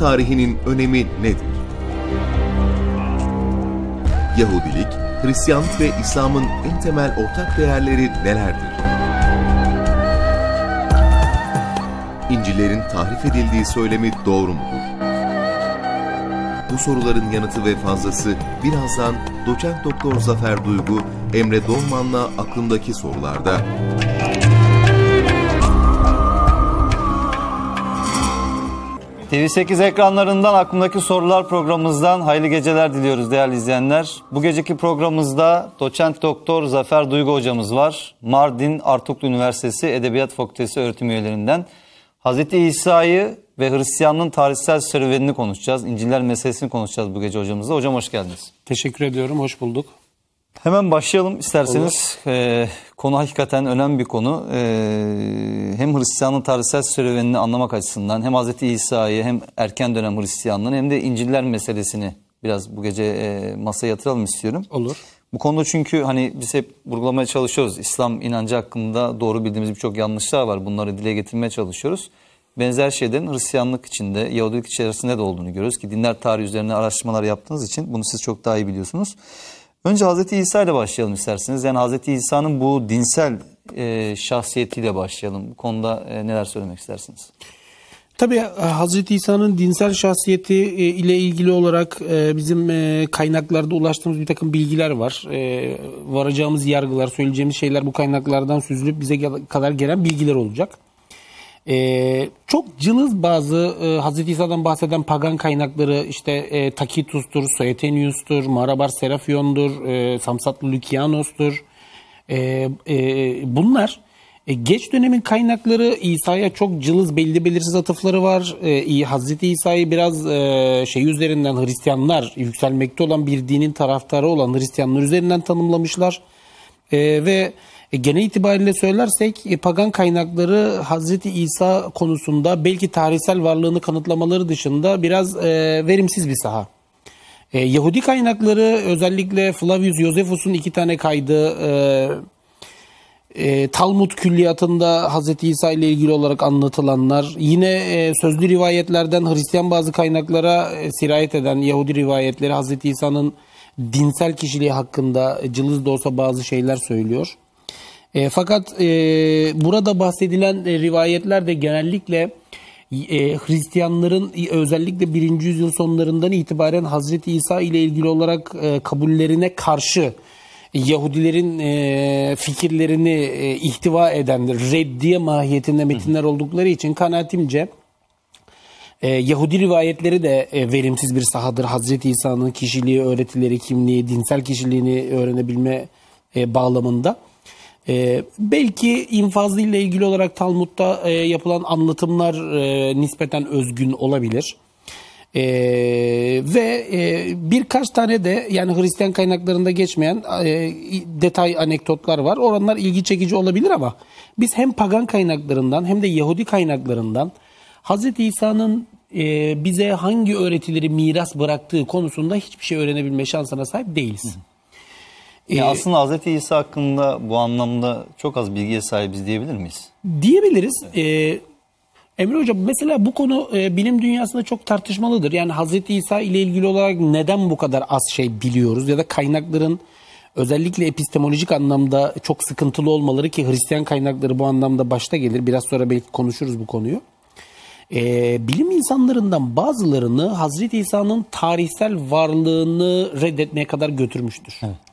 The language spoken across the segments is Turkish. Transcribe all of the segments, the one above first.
tarihinin önemi nedir? Yahudilik, Hristiyanlık ve İslam'ın en temel ortak değerleri nelerdir? İncil'lerin tahrif edildiği söylemi doğru mudur? Bu soruların yanıtı ve fazlası birazdan doçent doktor Zafer Duygu, Emre Dolman'la aklımdaki sorularda. TV8 ekranlarından aklımdaki sorular programımızdan hayırlı geceler diliyoruz değerli izleyenler. Bu geceki programımızda doçent doktor Zafer Duygu hocamız var. Mardin Artuklu Üniversitesi Edebiyat Fakültesi öğretim üyelerinden. Hazreti İsa'yı ve Hristiyanlığın tarihsel serüvenini konuşacağız. İnciller meselesini konuşacağız bu gece hocamızla. Hocam hoş geldiniz. Teşekkür ediyorum, hoş bulduk. Hemen başlayalım isterseniz. Ee, konu hakikaten önemli bir konu. Ee, hem Hristiyanlığın tarihsel serüvenini anlamak açısından hem Hz. İsa'yı hem erken dönem Hristiyanlığın hem de İnciller meselesini biraz bu gece e, masaya yatıralım istiyorum. Olur. Bu konuda çünkü hani biz hep vurgulamaya çalışıyoruz. İslam inancı hakkında doğru bildiğimiz birçok yanlışlar var. Bunları dile getirmeye çalışıyoruz. Benzer şeylerin Hristiyanlık içinde, Yahudilik içerisinde de olduğunu görüyoruz ki dinler tarihi üzerine araştırmalar yaptığınız için bunu siz çok daha iyi biliyorsunuz. Önce Hz. İsa ile başlayalım isterseniz. Yani Hz. İsa'nın bu dinsel e, şahsiyetiyle başlayalım. Bu konuda e, neler söylemek istersiniz? Tabii e, Hazreti İsa'nın dinsel şahsiyeti e, ile ilgili olarak e, bizim kaynaklarda ulaştığımız bir takım bilgiler var. Varacağımız yargılar, söyleyeceğimiz şeyler bu kaynaklardan süzülüp bize kadar gelen bilgiler olacak. Çok cılız bazı Hazreti İsa'dan bahseden pagan kaynakları işte Takitus'tur, Soetenius'tur, Marabar Serafion'dur, Samsatlı Lükianos'tur. Bunlar e, geç dönemin kaynakları İsa'ya çok cılız belli belirsiz atıfları var. E, Hazreti İsa'yı biraz e, şey üzerinden Hristiyanlar yükselmekte olan bir dinin taraftarı olan Hristiyanlar üzerinden tanımlamışlar. E, ve e, genel itibariyle söylersek e, pagan kaynakları Hazreti İsa konusunda belki tarihsel varlığını kanıtlamaları dışında biraz e, verimsiz bir saha. E, Yahudi kaynakları özellikle Flavius Josephus'un iki tane kaydı e, e, Talmud külliyatında Hz. İsa ile ilgili olarak anlatılanlar, yine e, sözlü rivayetlerden Hristiyan bazı kaynaklara e, sirayet eden Yahudi rivayetleri Hz. İsa'nın dinsel kişiliği hakkında cılız da olsa bazı şeyler söylüyor. E, fakat e, burada bahsedilen e, rivayetler de genellikle e, Hristiyanların özellikle 1. yüzyıl sonlarından itibaren Hazreti İsa ile ilgili olarak e, kabullerine karşı Yahudilerin e, fikirlerini e, ihtiva eden reddiye mahiyetinde metinler oldukları için kanaatimce e, Yahudi rivayetleri de e, verimsiz bir sahadır. Hazreti İsa'nın kişiliği, öğretileri, kimliği, dinsel kişiliğini öğrenebilme e, bağlamında. E, belki infazlı ile ilgili olarak Talmud'da e, yapılan anlatımlar e, nispeten özgün olabilir. E, ve e, birkaç tane de yani Hristiyan kaynaklarında geçmeyen e, detay anekdotlar var. Oranlar ilgi çekici olabilir ama biz hem pagan kaynaklarından hem de Yahudi kaynaklarından Hz. İsa'nın e, bize hangi öğretileri miras bıraktığı konusunda hiçbir şey öğrenebilme şansına sahip değiliz. Ya ee, aslında Hz. İsa hakkında bu anlamda çok az bilgiye sahibiz diyebilir miyiz? Diyebiliriz. Ee, Emre Hocam mesela bu konu e, bilim dünyasında çok tartışmalıdır. Yani Hazreti İsa ile ilgili olarak neden bu kadar az şey biliyoruz ya da kaynakların özellikle epistemolojik anlamda çok sıkıntılı olmaları ki Hristiyan kaynakları bu anlamda başta gelir. Biraz sonra belki konuşuruz bu konuyu. E, bilim insanlarından bazılarını Hazreti İsa'nın tarihsel varlığını reddetmeye kadar götürmüştür. Evet.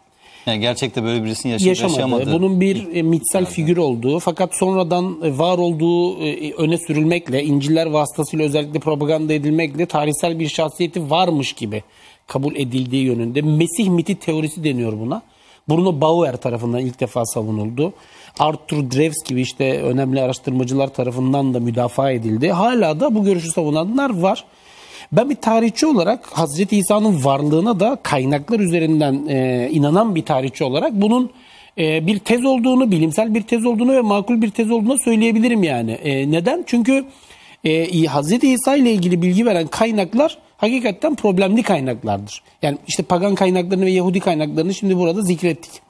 Yani gerçekte böyle birisini yaşayıp yaşamadı. yaşamadı. Bunun bir e, mitsel figür olduğu fakat sonradan e, var olduğu e, öne sürülmekle, İncil'ler vasıtasıyla özellikle propaganda edilmekle tarihsel bir şahsiyeti varmış gibi kabul edildiği yönünde. Mesih miti teorisi deniyor buna. Bruno Bauer tarafından ilk defa savunuldu. Arthur Dreves gibi işte önemli araştırmacılar tarafından da müdafaa edildi. Hala da bu görüşü savunanlar var. Ben bir tarihçi olarak Hazreti İsa'nın varlığına da kaynaklar üzerinden e, inanan bir tarihçi olarak bunun e, bir tez olduğunu, bilimsel bir tez olduğunu ve makul bir tez olduğunu söyleyebilirim yani. E, neden? Çünkü e, Hazreti İsa ile ilgili bilgi veren kaynaklar hakikaten problemli kaynaklardır. Yani işte pagan kaynaklarını ve Yahudi kaynaklarını şimdi burada zikrettik.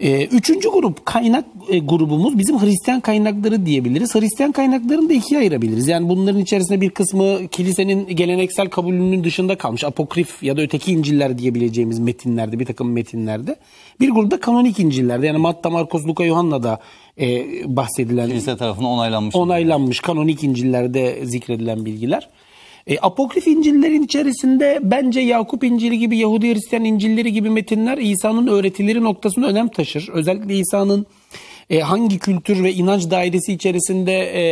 Ee, üçüncü grup kaynak e, grubumuz bizim Hristiyan kaynakları diyebiliriz. Hristiyan kaynaklarını da ikiye ayırabiliriz. Yani bunların içerisinde bir kısmı kilisenin geleneksel kabulünün dışında kalmış. Apokrif ya da öteki İncil'ler diyebileceğimiz metinlerde, bir takım metinlerde. Bir grupta kanonik İncil'lerde yani Matta, Markos, Luka, Yuhanna'da e, bahsedilen, Kilise tarafından onaylanmış. onaylanmış kanonik İncil'lerde zikredilen bilgiler. E, apokrif İncil'lerin içerisinde bence Yakup İncil'i gibi Yahudi Hristiyan İncil'leri gibi metinler İsa'nın öğretileri noktasında önem taşır. Özellikle İsa'nın e, hangi kültür ve inanç dairesi içerisinde e,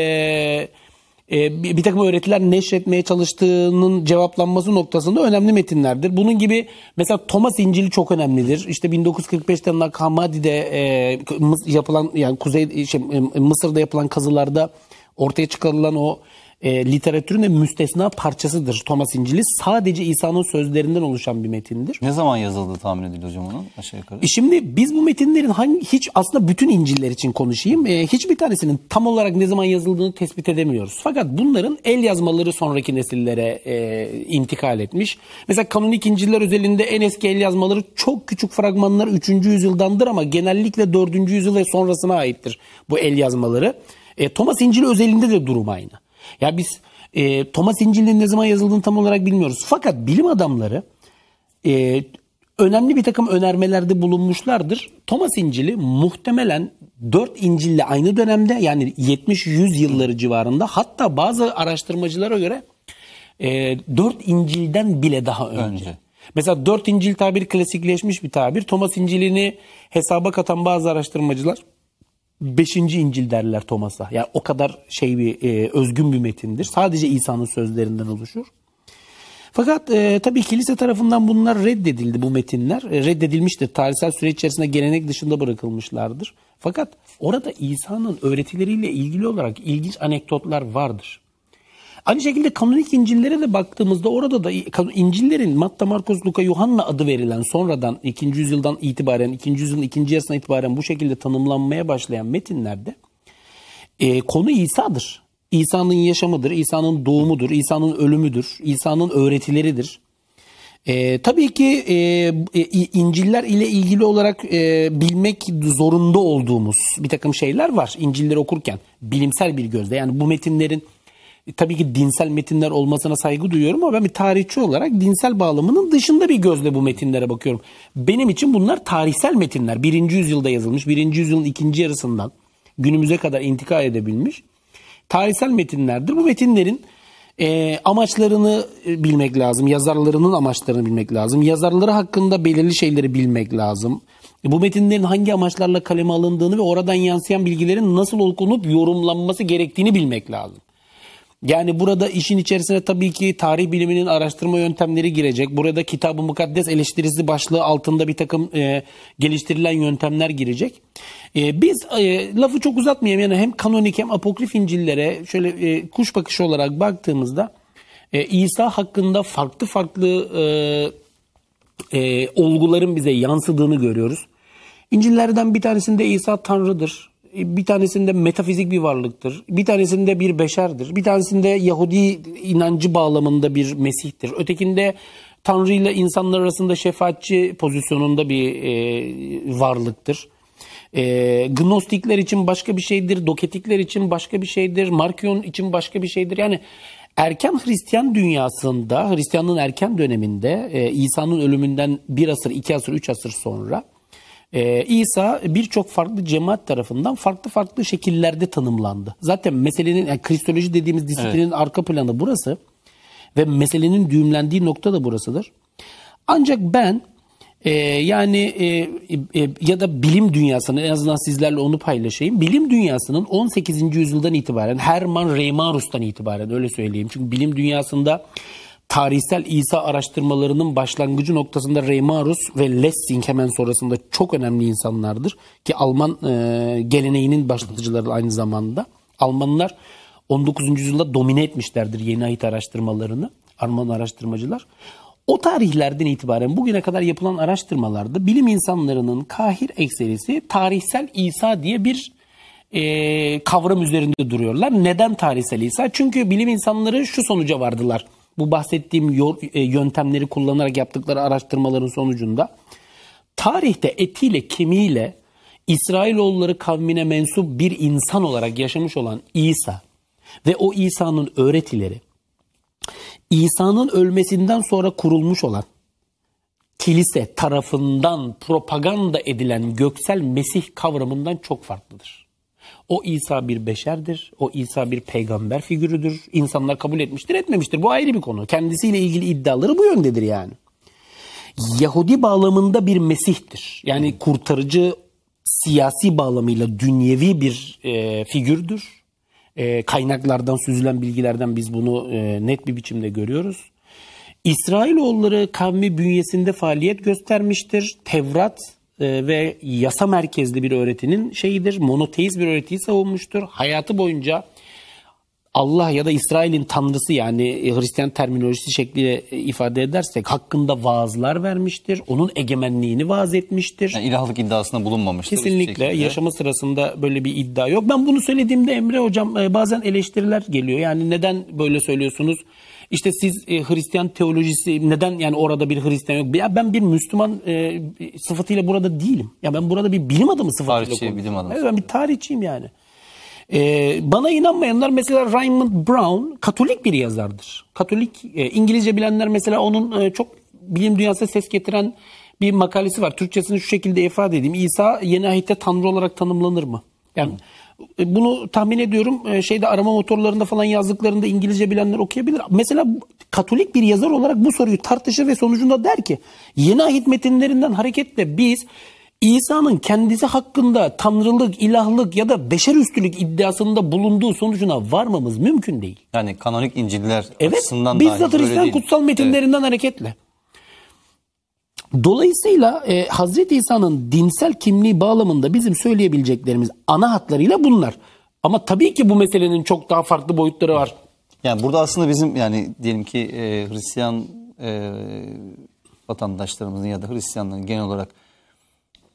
e, bir, takım öğretiler neşretmeye çalıştığının cevaplanması noktasında önemli metinlerdir. Bunun gibi mesela Thomas İncil'i çok önemlidir. İşte 1945'te Nag Hammadi'de e, yapılan yani Kuzey şey, Mısır'da yapılan kazılarda ortaya çıkarılan o e, literatürün de müstesna parçasıdır Thomas İncil'i. Sadece İsa'nın sözlerinden oluşan bir metindir. Ne zaman yazıldığı tahmin ediliyor hocam onun aşağı yukarı? E Şimdi biz bu metinlerin hangi hiç aslında bütün İncil'ler için konuşayım. E, hiçbir tanesinin tam olarak ne zaman yazıldığını tespit edemiyoruz. Fakat bunların el yazmaları sonraki nesillere e, intikal etmiş. Mesela kanonik İncil'ler özelinde en eski el yazmaları çok küçük fragmanlar 3. yüzyıldandır ama genellikle 4. yüzyıl ve sonrasına aittir bu el yazmaları. E, Thomas İncil özelinde de durum aynı. Ya biz e, Thomas İncil'in ne zaman yazıldığını tam olarak bilmiyoruz. Fakat bilim adamları e, önemli bir takım önermelerde bulunmuşlardır. Thomas İncil'i muhtemelen 4 İncil'le aynı dönemde yani 70-100 yılları civarında hatta bazı araştırmacılara göre e, 4 İncil'den bile daha önce. Önce. Mesela 4 İncil tabiri klasikleşmiş bir tabir. Thomas İncil'ini hesaba katan bazı araştırmacılar 5. İncil derler Thomas'a. Yani o kadar şey bir e, özgün bir metindir. Sadece İsa'nın sözlerinden oluşur. Fakat e, tabii kilise tarafından bunlar reddedildi bu metinler. E, reddedilmiştir. Tarihsel süreç içerisinde gelenek dışında bırakılmışlardır. Fakat orada İsa'nın öğretileriyle ilgili olarak ilginç anekdotlar vardır. Aynı şekilde kanonik İncil'lere de baktığımızda orada da İncil'lerin Matta, Markos, Luka, Yuhanna adı verilen sonradan 2. yüzyıldan itibaren 2. yüzyılın ikinci yarısına itibaren bu şekilde tanımlanmaya başlayan metinlerde e, konu İsa'dır. İsa'nın yaşamıdır, İsa'nın doğumudur, İsa'nın ölümüdür, İsa'nın öğretileridir. E, tabii ki e, e, İncil'ler ile ilgili olarak e, bilmek zorunda olduğumuz bir takım şeyler var. İncil'leri okurken bilimsel bir gözle yani bu metinlerin tabii ki dinsel metinler olmasına saygı duyuyorum ama ben bir tarihçi olarak dinsel bağlamının dışında bir gözle bu metinlere bakıyorum. Benim için bunlar tarihsel metinler. Birinci yüzyılda yazılmış, birinci yüzyılın ikinci yarısından günümüze kadar intikal edebilmiş tarihsel metinlerdir. Bu metinlerin e, amaçlarını e, bilmek lazım. Yazarlarının amaçlarını bilmek lazım. Yazarları hakkında belirli şeyleri bilmek lazım. E, bu metinlerin hangi amaçlarla kaleme alındığını ve oradan yansıyan bilgilerin nasıl okunup yorumlanması gerektiğini bilmek lazım. Yani burada işin içerisine tabii ki tarih biliminin araştırma yöntemleri girecek. Burada kitab-ı mukaddes eleştirisi başlığı altında bir takım e, geliştirilen yöntemler girecek. E, biz e, lafı çok uzatmayayım yani hem kanonik hem apokrif İncil'lere şöyle e, kuş bakışı olarak baktığımızda e, İsa hakkında farklı farklı e, e, olguların bize yansıdığını görüyoruz. İncillerden bir tanesinde İsa Tanrı'dır bir tanesinde metafizik bir varlıktır. Bir tanesinde bir beşerdir. Bir tanesinde Yahudi inancı bağlamında bir Mesih'tir. Ötekinde Tanrı ile insanlar arasında şefaatçi pozisyonunda bir e, varlıktır. E, Gnostikler için başka bir şeydir. Doketikler için başka bir şeydir. Markion için başka bir şeydir. Yani erken Hristiyan dünyasında, Hristiyanlığın erken döneminde e, İsa'nın ölümünden bir asır, iki asır, üç asır sonra ee, İsa birçok farklı cemaat tarafından farklı farklı şekillerde tanımlandı. Zaten meselenin yani kristoloji dediğimiz disiplinin evet. arka planı burası ve meselenin düğümlendiği nokta da burasıdır. Ancak ben e, yani e, e, ya da bilim dünyasının en azından sizlerle onu paylaşayım. Bilim dünyasının 18. yüzyıldan itibaren Hermann Reimarus'tan itibaren öyle söyleyeyim. Çünkü bilim dünyasında tarihsel İsa araştırmalarının başlangıcı noktasında Reimarus ve Lessing hemen sonrasında çok önemli insanlardır. Ki Alman e, geleneğinin başlatıcıları aynı zamanda. Almanlar 19. yüzyılda domine etmişlerdir yeni ait araştırmalarını. Alman araştırmacılar. O tarihlerden itibaren bugüne kadar yapılan araştırmalarda bilim insanlarının kahir ekserisi tarihsel İsa diye bir e, kavram üzerinde duruyorlar. Neden tarihsel İsa? Çünkü bilim insanları şu sonuca vardılar bu bahsettiğim e, yöntemleri kullanarak yaptıkları araştırmaların sonucunda tarihte etiyle kemiğiyle İsrailoğulları kavmine mensup bir insan olarak yaşamış olan İsa ve o İsa'nın öğretileri İsa'nın ölmesinden sonra kurulmuş olan kilise tarafından propaganda edilen göksel Mesih kavramından çok farklıdır. O İsa bir beşerdir. O İsa bir peygamber figürüdür. İnsanlar kabul etmiştir, etmemiştir. Bu ayrı bir konu. Kendisiyle ilgili iddiaları bu yöndedir yani. Yahudi bağlamında bir Mesih'tir. Yani kurtarıcı siyasi bağlamıyla dünyevi bir e, figürdür. E, kaynaklardan süzülen bilgilerden biz bunu e, net bir biçimde görüyoruz. İsrailoğulları kavmi bünyesinde faaliyet göstermiştir. Tevrat ve yasa merkezli bir öğretinin şeyidir. Monoteist bir öğretiyi savunmuştur. Hayatı boyunca Allah ya da İsrail'in tanrısı yani e, Hristiyan terminolojisi şekliyle e, ifade edersek hakkında vaazlar vermiştir. Onun egemenliğini vaaz etmiştir. Yani ilahlık iddiasında bulunmamıştır. Kesinlikle yaşama sırasında böyle bir iddia yok. Ben bunu söylediğimde Emre hocam e, bazen eleştiriler geliyor. Yani neden böyle söylüyorsunuz? İşte siz e, Hristiyan teolojisi neden yani orada bir Hristiyan yok? Ya ben bir Müslüman e, sıfatıyla burada değilim. Ya ben burada bir bilim adamı sıfatıyla Tarihçi, bilim adamı. Evet ben bir tarihçiyim yani. E, bana inanmayanlar mesela Raymond Brown Katolik bir yazardır. Katolik e, İngilizce bilenler mesela onun e, çok bilim dünyasına ses getiren bir makalesi var. Türkçesini şu şekilde ifade edeyim. İsa yeni ahitte tanrı olarak tanımlanır mı? Yani e, bunu tahmin ediyorum e, şeyde arama motorlarında falan yazdıklarında İngilizce bilenler okuyabilir. Mesela Katolik bir yazar olarak bu soruyu tartışır ve sonucunda der ki yeni ahit metinlerinden hareketle biz İsa'nın kendisi hakkında tanrılık, ilahlık ya da beşer üstülük iddiasında bulunduğu sonucuna varmamız mümkün değil. Yani kanonik İncil'ler Evet, açısından bizzat Hristiyan kutsal metinlerinden hareketle. Dolayısıyla e, Hazreti İsa'nın dinsel kimliği bağlamında bizim söyleyebileceklerimiz ana hatlarıyla bunlar. Ama tabii ki bu meselenin çok daha farklı boyutları var. Yani burada aslında bizim yani diyelim ki e, Hristiyan e, vatandaşlarımızın ya da Hristiyanların genel olarak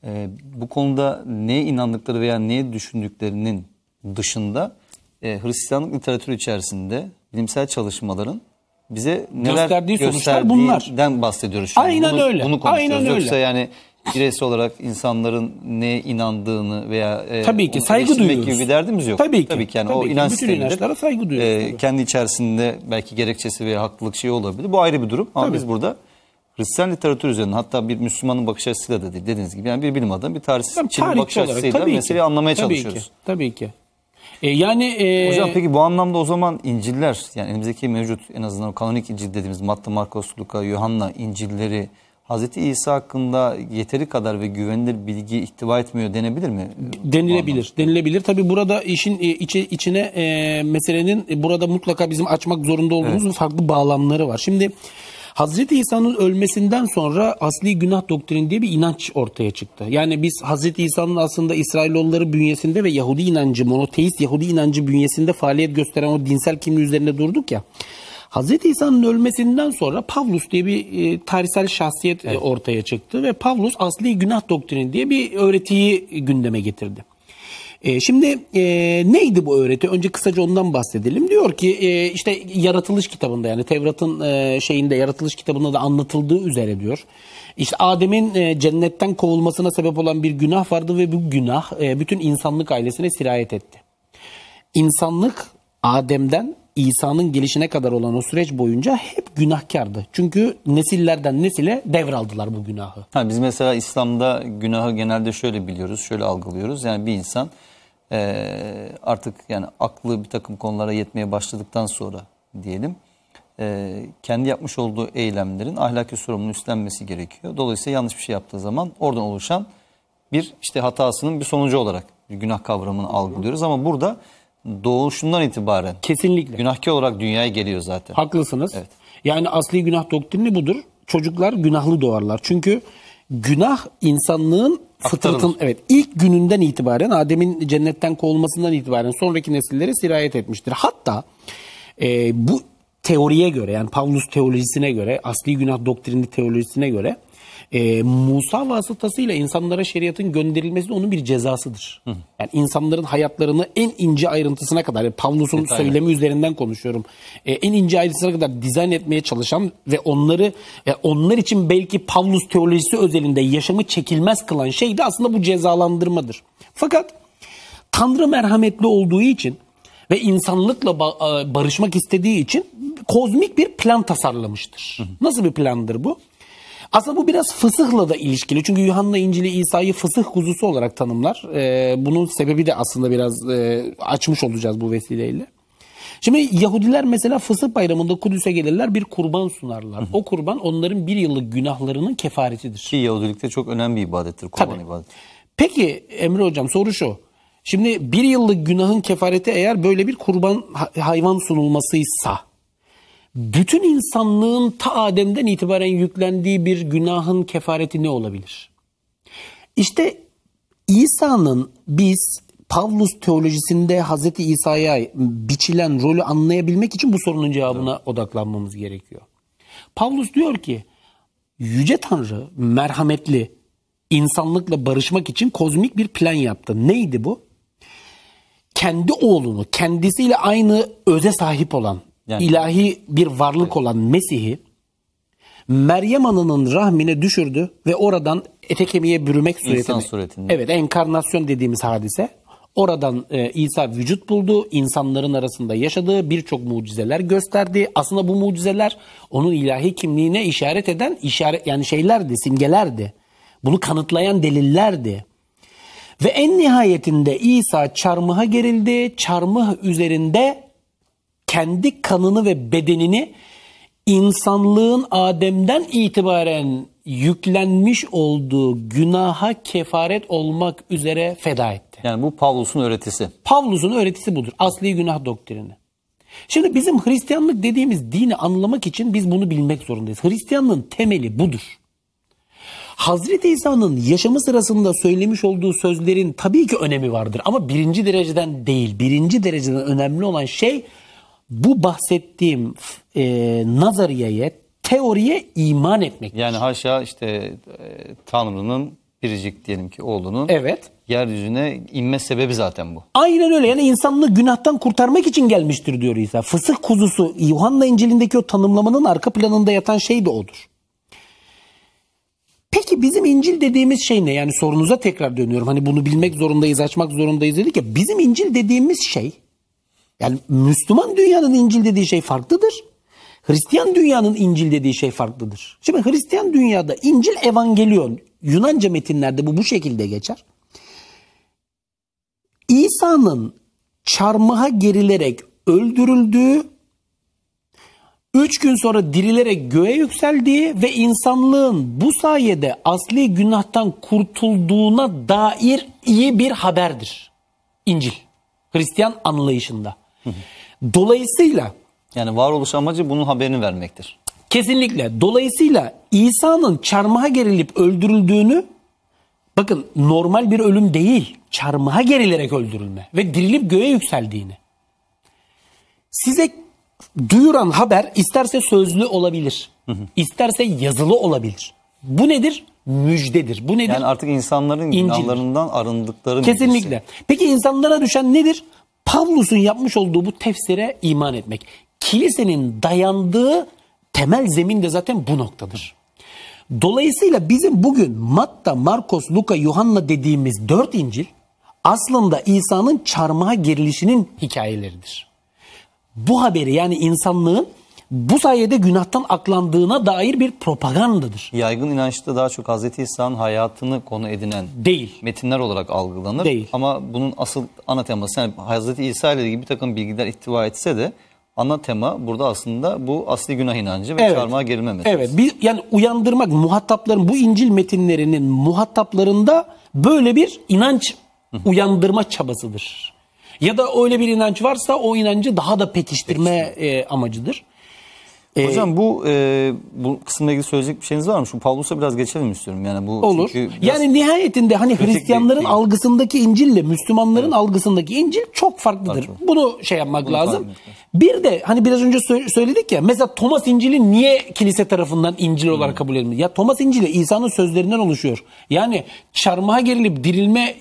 e, bu konuda neye inandıkları veya neye düşündüklerinin dışında e, Hristiyanlık literatürü içerisinde bilimsel çalışmaların bize neler Gösterdiği sonuçlar bunlar. gösterdiğinden bahsediyoruz. Şimdi. Aynen bunu, öyle, Bunu konuşuyoruz. aynen Yoksa öyle. yani bireysel olarak insanların neye inandığını veya e, Tabii ki, saygı duyuyoruz. gibi bir derdimiz yok. Tabii ki, Tabii ki yani tabii o ki. inanç Bütün inançlara saygı duyuyoruz, E, tabii. kendi içerisinde belki gerekçesi veya haklılık şeyi olabilir. Bu ayrı bir durum. Ama Tabii. biz burada Hristiyan literatür üzerinden hatta bir Müslümanın bakış açısıyla da değil dediğiniz gibi yani bir bilim adamı bir tarihçinin bakış olarak, açısıyla ki. meseleyi anlamaya Tabii çalışıyoruz. Ki, tabii ki. E, yani e, Hocam peki bu anlamda o zaman İncil'ler yani elimizdeki mevcut en azından kanonik İncil dediğimiz Matta, Markos, Luka, Yuhanna İncil'leri Hazreti İsa hakkında yeteri kadar ve güvenilir bilgi ihtiva etmiyor denebilir mi? denilebilir. Denilebilir. Tabii burada işin e, içi, içine e, meselenin e, burada mutlaka bizim açmak zorunda olduğumuz farklı bağlamları var. Şimdi Hazreti İsa'nın ölmesinden sonra asli günah doktrini diye bir inanç ortaya çıktı. Yani biz Hazreti İsa'nın aslında İsrailoğulları bünyesinde ve Yahudi inancı, monoteist Yahudi inancı bünyesinde faaliyet gösteren o dinsel kimliği üzerine durduk ya. Hazreti İsa'nın ölmesinden sonra Pavlus diye bir e, tarihsel şahsiyet e, ortaya çıktı ve Pavlus asli günah doktrini diye bir öğretiyi gündeme getirdi. E, şimdi e, neydi bu öğreti? Önce kısaca ondan bahsedelim. Diyor ki e, işte yaratılış kitabında yani Tevrat'ın e, şeyinde yaratılış kitabında da anlatıldığı üzere diyor. İşte Adem'in e, cennetten kovulmasına sebep olan bir günah vardı ve bu günah e, bütün insanlık ailesine sirayet etti. İnsanlık Adem'den İsa'nın gelişine kadar olan o süreç boyunca hep günahkardı. Çünkü nesillerden nesile devraldılar bu günahı. Ha, biz mesela İslam'da günahı genelde şöyle biliyoruz, şöyle algılıyoruz. Yani bir insan eee, artık yani aklı bir takım konulara yetmeye başladıktan sonra diyelim eee, kendi yapmış olduğu eylemlerin ahlaki sorumluluğunu üstlenmesi gerekiyor. Dolayısıyla yanlış bir şey yaptığı zaman oradan oluşan bir işte hatasının bir sonucu olarak bir günah kavramını algılıyoruz. Ama burada doğuşundan itibaren Kesinlikle. günahkar olarak dünyaya geliyor zaten. Haklısınız. Yani asli günah doktrini budur. Çocuklar günahlı doğarlar. Çünkü günah insanlığın fıtratın evet ilk gününden itibaren Adem'in cennetten kovulmasından itibaren sonraki nesillere sirayet etmiştir. Hatta e, bu teoriye göre yani Pavlus teolojisine göre, asli günah doktrini teolojisine göre e, Musa vasıtasıyla insanlara şeriatın gönderilmesi de onun bir cezasıdır. Yani insanların hayatlarını en ince ayrıntısına kadar, yani Pavlus'un Detaylı. söylemi üzerinden konuşuyorum. E, en ince ayrıntısına kadar dizayn etmeye çalışan ve onları e, onlar için belki Pavlus teolojisi özelinde yaşamı çekilmez kılan şey de aslında bu cezalandırmadır. Fakat Tanrı merhametli olduğu için ve insanlıkla e, barışmak istediği için kozmik bir plan tasarlamıştır. Nasıl bir plandır bu? Aslında bu biraz fısıhla da ilişkili. Çünkü Yuhanna İncil'i İsa'yı fısıh kuzusu olarak tanımlar. Ee, bunun sebebi de aslında biraz e, açmış olacağız bu vesileyle. Şimdi Yahudiler mesela fısıh bayramında Kudüs'e gelirler bir kurban sunarlar. O kurban onların bir yıllık günahlarının kefaretidir. Ki Yahudilikte çok önemli bir ibadettir. Kurban Tabii. ibadeti. Peki Emre Hocam soru şu. Şimdi bir yıllık günahın kefareti eğer böyle bir kurban ha- hayvan sunulmasıysa bütün insanlığın ta Adem'den itibaren yüklendiği bir günahın kefareti ne olabilir? İşte İsa'nın biz Pavlus teolojisinde Hazreti İsa'ya biçilen rolü anlayabilmek için bu sorunun cevabına odaklanmamız gerekiyor. Pavlus diyor ki Yüce Tanrı merhametli insanlıkla barışmak için kozmik bir plan yaptı. Neydi bu? Kendi oğlunu kendisiyle aynı öze sahip olan Yani- ilahi bir varlık olan Mesih'i Meryem Ana'nın rahmine düşürdü ve oradan ete kemiğe bürümek suretine. suretinde. Evet enkarnasyon dediğimiz hadise. Oradan e, İsa vücut buldu. insanların arasında yaşadığı birçok mucizeler gösterdi. Aslında bu mucizeler onun ilahi kimliğine işaret eden işaret yani şeylerdi, simgelerdi. Bunu kanıtlayan delillerdi. Ve en nihayetinde İsa çarmıha gerildi. Çarmıh üzerinde kendi kanını ve bedenini insanlığın Adem'den itibaren yüklenmiş olduğu günaha kefaret olmak üzere feda etti. Yani bu Pavlus'un öğretisi. Pavlus'un öğretisi budur. Asli günah doktrini. Şimdi bizim Hristiyanlık dediğimiz dini anlamak için biz bunu bilmek zorundayız. Hristiyanlığın temeli budur. Hazreti İsa'nın yaşamı sırasında söylemiş olduğu sözlerin tabii ki önemi vardır ama birinci dereceden değil. Birinci dereceden önemli olan şey bu bahsettiğim e, nazariyeye, teoriye iman etmek. Yani haşa işte e, Tanrı'nın biricik diyelim ki oğlunun Evet. yeryüzüne inme sebebi zaten bu. Aynen öyle. Yani insanlığı günahtan kurtarmak için gelmiştir diyor İsa. Fısıh kuzusu Yuhanna İncil'indeki o tanımlamanın arka planında yatan şey de odur. Peki bizim İncil dediğimiz şey ne? Yani sorunuza tekrar dönüyorum. Hani bunu bilmek zorundayız, açmak zorundayız dedik ya. Bizim İncil dediğimiz şey yani Müslüman dünyanın İncil dediği şey farklıdır. Hristiyan dünyanın İncil dediği şey farklıdır. Şimdi Hristiyan dünyada İncil evangelion Yunanca metinlerde bu bu şekilde geçer. İsa'nın çarmıha gerilerek öldürüldüğü, üç gün sonra dirilerek göğe yükseldiği ve insanlığın bu sayede asli günahtan kurtulduğuna dair iyi bir haberdir. İncil. Hristiyan anlayışında. Dolayısıyla Yani varoluş amacı bunun haberini vermektir. Kesinlikle. Dolayısıyla İsa'nın çarmıha gerilip öldürüldüğünü bakın normal bir ölüm değil. Çarmıha gerilerek öldürülme ve dirilip göğe yükseldiğini. Size duyuran haber isterse sözlü olabilir. isterse yazılı olabilir. Bu nedir? Müjdedir. Bu nedir? Yani artık insanların İncil'dir. günahlarından arındıkları Kesinlikle. bilgisi. Peki insanlara düşen nedir? Pavlus'un yapmış olduğu bu tefsire iman etmek. Kilisenin dayandığı temel zemin de zaten bu noktadır. Dolayısıyla bizim bugün Matta, Markos, Luka, Yuhanna dediğimiz dört İncil aslında İsa'nın çarmıha gerilişinin hikayeleridir. Bu haberi yani insanlığın bu sayede günahtan aklandığına dair bir propagandadır. Yaygın inançta daha çok Hz. İsa'nın hayatını konu edinen Değil. metinler olarak algılanır. Değil. Ama bunun asıl ana teması yani Hz. İsa ile ilgili bir takım bilgiler ihtiva etse de ana tema burada aslında bu asli günah inancı ve Evet. çarmıha gerilme meselesi. Evet, bir, yani uyandırmak muhatapların bu İncil metinlerinin muhataplarında böyle bir inanç uyandırma çabasıdır. Ya da öyle bir inanç varsa o inancı daha da pekiştirme e, amacıdır. Hocam bu e, bu kısımla ilgili söyleyecek bir şeyiniz var mı? Şu Pavlus'a biraz geçelim istiyorum. Yani bu Olur. çünkü Yani nihayetinde hani Hristiyanların bir- algısındaki İncil'le Müslümanların algısındaki İncil çok farklıdır. Farklı. Bunu şey yapmak Bunu lazım. Bir de hani biraz önce sö- söyledik ya mesela Thomas İncil'i niye kilise tarafından İncil olarak kabul edilmiyor? Ya Thomas İncil'i İsa'nın sözlerinden oluşuyor. Yani çarmıha gerilip dirilme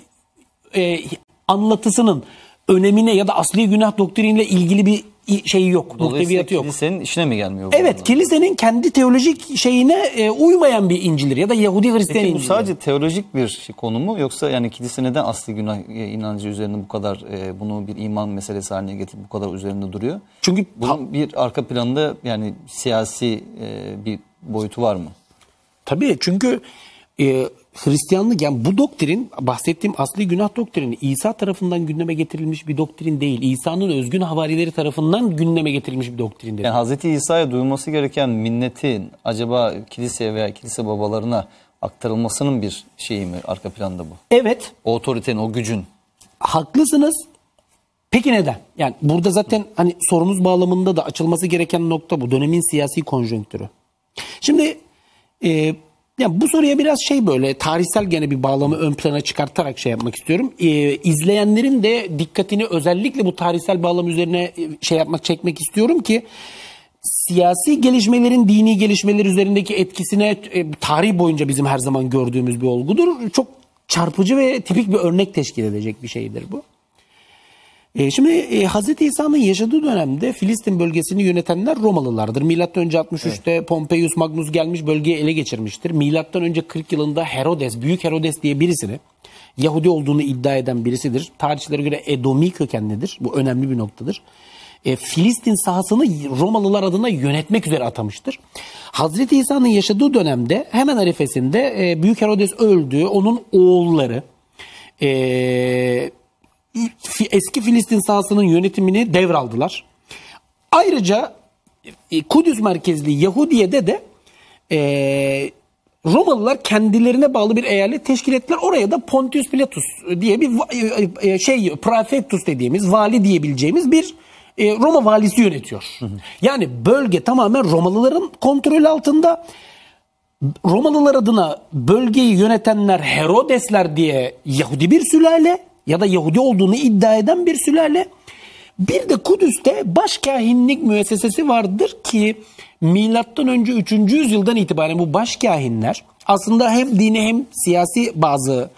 e, anlatısının önemine ya da asli günah doktriniyle ilgili bir şeyi yok. Muhteviyatı yok. kilisenin işine mi gelmiyor bu? Evet anlamda? kilisenin kendi teolojik şeyine e, uymayan bir İncil'dir ya da Yahudi Hristiyan Peki bu İncil'dir. sadece teolojik bir şey, konu mu yoksa yani kilise neden asli günah e, inancı üzerinde bu kadar e, bunu bir iman meselesi haline getirip bu kadar üzerinde duruyor? Çünkü Bunun bir arka planda yani siyasi e, bir boyutu var mı? Tabii çünkü e, Hristiyanlık yani bu doktrin bahsettiğim asli günah doktrini İsa tarafından gündeme getirilmiş bir doktrin değil. İsa'nın özgün havarileri tarafından gündeme getirilmiş bir doktrindir. Yani Hazreti İsa'ya duyulması gereken minnetin acaba kiliseye veya kilise babalarına aktarılmasının bir şeyi mi arka planda bu? Evet O otoritenin, o gücün. haklısınız. Peki neden? Yani burada zaten hani sorumuz bağlamında da açılması gereken nokta bu. Dönemin siyasi konjonktürü. Şimdi e, yani bu soruya biraz şey böyle tarihsel gene bir bağlamı ön plana çıkartarak şey yapmak istiyorum. E, izleyenlerin de dikkatini özellikle bu tarihsel bağlam üzerine e, şey yapmak çekmek istiyorum ki siyasi gelişmelerin dini gelişmeler üzerindeki etkisine e, tarih boyunca bizim her zaman gördüğümüz bir olgudur. Çok çarpıcı ve tipik bir örnek teşkil edecek bir şeydir bu. E, şimdi e, Hz. İsa'nın yaşadığı dönemde Filistin bölgesini yönetenler Romalılardır. Milattan önce 63'te Pompeius Magnus gelmiş bölgeyi ele geçirmiştir. Milattan önce 40 yılında Herodes, Büyük Herodes diye birisini Yahudi olduğunu iddia eden birisidir. Tarihçilere göre Edomi kökenlidir. Bu önemli bir noktadır. E, Filistin sahasını Romalılar adına yönetmek üzere atamıştır. Hazreti İsa'nın yaşadığı dönemde hemen arifesinde e, Büyük Herodes öldü. Onun oğulları e, eski Filistin sahasının yönetimini devraldılar. Ayrıca e, Kudüs merkezli Yahudiye'de de e, Romalılar kendilerine bağlı bir eyalet teşkil ettiler. Oraya da Pontius Pilatus diye bir e, e, şey prefectus dediğimiz vali diyebileceğimiz bir Roma valisi yönetiyor. Yani bölge tamamen Romalıların kontrol altında. Romalılar adına bölgeyi yönetenler Herodesler diye Yahudi bir sülale ya da Yahudi olduğunu iddia eden bir sülale. Bir de Kudüs'te başkahinlik müessesesi vardır ki milattan önce 3. yüzyıldan itibaren bu başkahinler aslında hem dini hem siyasi bazı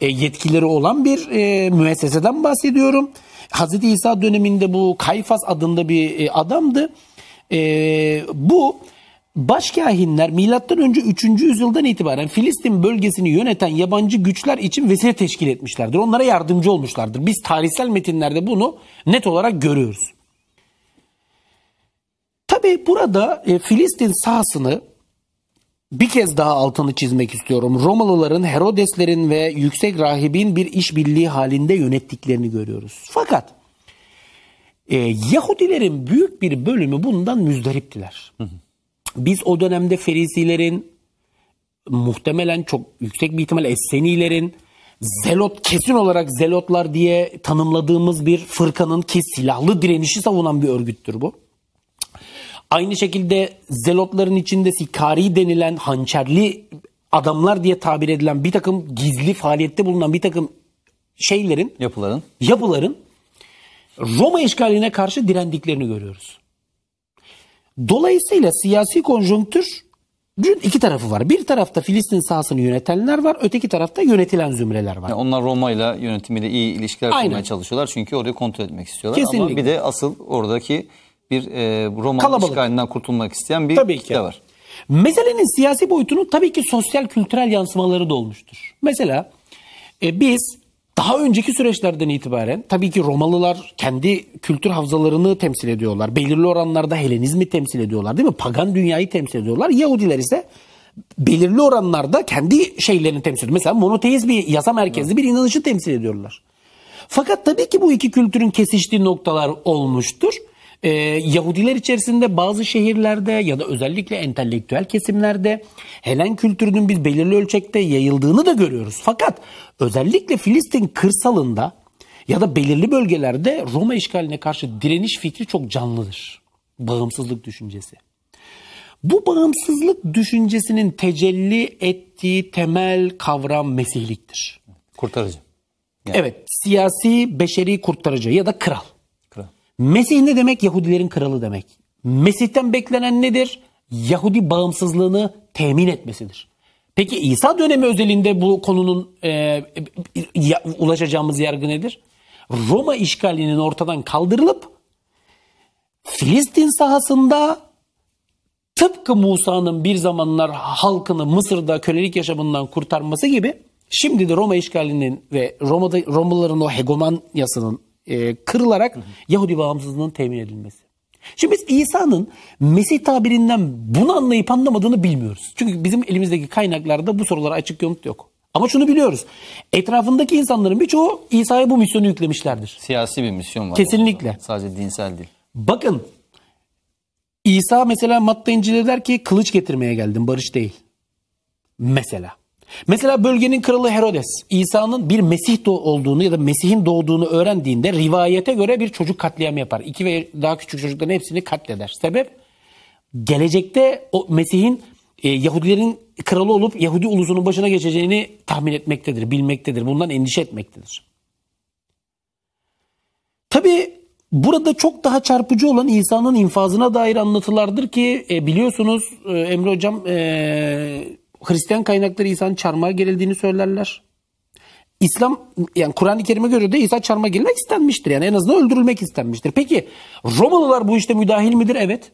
e, yetkileri olan bir e, müesseseden bahsediyorum. Hazreti İsa döneminde bu Kayfas adında bir e, adamdı. Bu Başkahinler milattan önce 3. yüzyıldan itibaren Filistin bölgesini yöneten yabancı güçler için vesile teşkil etmişlerdir. Onlara yardımcı olmuşlardır. Biz tarihsel metinlerde bunu net olarak görüyoruz. Tabi burada e, Filistin sahasını bir kez daha altını çizmek istiyorum. Romalıların, Herodeslerin ve yüksek rahibin bir işbirliği halinde yönettiklerini görüyoruz. Fakat e, Yahudilerin büyük bir bölümü bundan müzdariptiler. Biz o dönemde Ferisilerin muhtemelen çok yüksek bir ihtimal Essenilerin Zelot kesin olarak Zelotlar diye tanımladığımız bir fırkanın ki silahlı direnişi savunan bir örgüttür bu. Aynı şekilde Zelotların içinde Sikari denilen hançerli adamlar diye tabir edilen bir takım gizli faaliyette bulunan bir takım şeylerin, Yapıların. yapıların Roma işgaline karşı direndiklerini görüyoruz. Dolayısıyla siyasi konjonktür iki tarafı var. Bir tarafta Filistin sahasını yönetenler var, öteki tarafta yönetilen zümreler var. Yani onlar Roma ile yönetimiyle iyi ilişkiler Aynen. kurmaya çalışıyorlar. Çünkü orayı kontrol etmek istiyorlar. Ama Kesinlikle. bir de asıl oradaki bir e, Roma Kalabalık. işgalinden kurtulmak isteyen bir Tabii ki. kitle var. Meselenin siyasi boyutunun tabii ki sosyal kültürel yansımaları da olmuştur. Mesela e, biz daha önceki süreçlerden itibaren tabii ki Romalılar kendi kültür havzalarını temsil ediyorlar. Belirli oranlarda Helenizmi temsil ediyorlar değil mi? Pagan dünyayı temsil ediyorlar. Yahudiler ise belirli oranlarda kendi şeylerini temsil ediyor. Mesela monoteist bir yasa merkezli bir inanışı temsil ediyorlar. Fakat tabii ki bu iki kültürün kesiştiği noktalar olmuştur. Ee, Yahudiler içerisinde bazı şehirlerde ya da özellikle entelektüel kesimlerde Helen kültürünün biz belirli ölçekte yayıldığını da görüyoruz. Fakat özellikle Filistin kırsalında ya da belirli bölgelerde Roma işgaline karşı direniş fikri çok canlıdır. Bağımsızlık düşüncesi. Bu bağımsızlık düşüncesinin tecelli ettiği temel kavram Mesihliktir. Kurtarıcı. Evet, siyasi, beşeri kurtarıcı ya da kral. Mesih ne demek? Yahudilerin kralı demek. Mesih'ten beklenen nedir? Yahudi bağımsızlığını temin etmesidir. Peki İsa dönemi özelinde bu konunun e, ya- ulaşacağımız yargı nedir? Roma işgalinin ortadan kaldırılıp Filistin sahasında tıpkı Musa'nın bir zamanlar halkını Mısır'da kölelik yaşamından kurtarması gibi şimdi de Roma işgalinin ve Roma'da Romalıların o hegemonyasının e, kırılarak Yahudi bağımsızlığının temin edilmesi. Şimdi biz İsa'nın Mesih tabirinden bunu anlayıp anlamadığını bilmiyoruz. Çünkü bizim elimizdeki kaynaklarda bu sorulara açık yanıt yok. Ama şunu biliyoruz. Etrafındaki insanların birçoğu İsa'ya bu misyonu yüklemişlerdir. Siyasi bir misyon var. Kesinlikle. orada. Sadece dinsel değil. Bakın İsa mesela Matta İncil'de der ki kılıç getirmeye geldim barış değil. Mesela. Mesela bölgenin kralı Herodes İsa'nın bir Mesih olduğunu ya da Mesih'in doğduğunu öğrendiğinde rivayete göre bir çocuk katliamı yapar. İki ve daha küçük çocukların hepsini katleder. Sebep gelecekte o Mesih'in e, Yahudilerin kralı olup Yahudi ulusunun başına geçeceğini tahmin etmektedir, bilmektedir. Bundan endişe etmektedir. Tabi burada çok daha çarpıcı olan İsa'nın infazına dair anlatılardır ki e, biliyorsunuz e, Emre Hocam e, Hristiyan kaynakları İsa'nın çarmıha gerildiğini söylerler. İslam yani Kur'an-ı Kerim'e göre de İsa çarmıha gerilmek istenmiştir. Yani en azından öldürülmek istenmiştir. Peki Romalılar bu işte müdahil midir? Evet.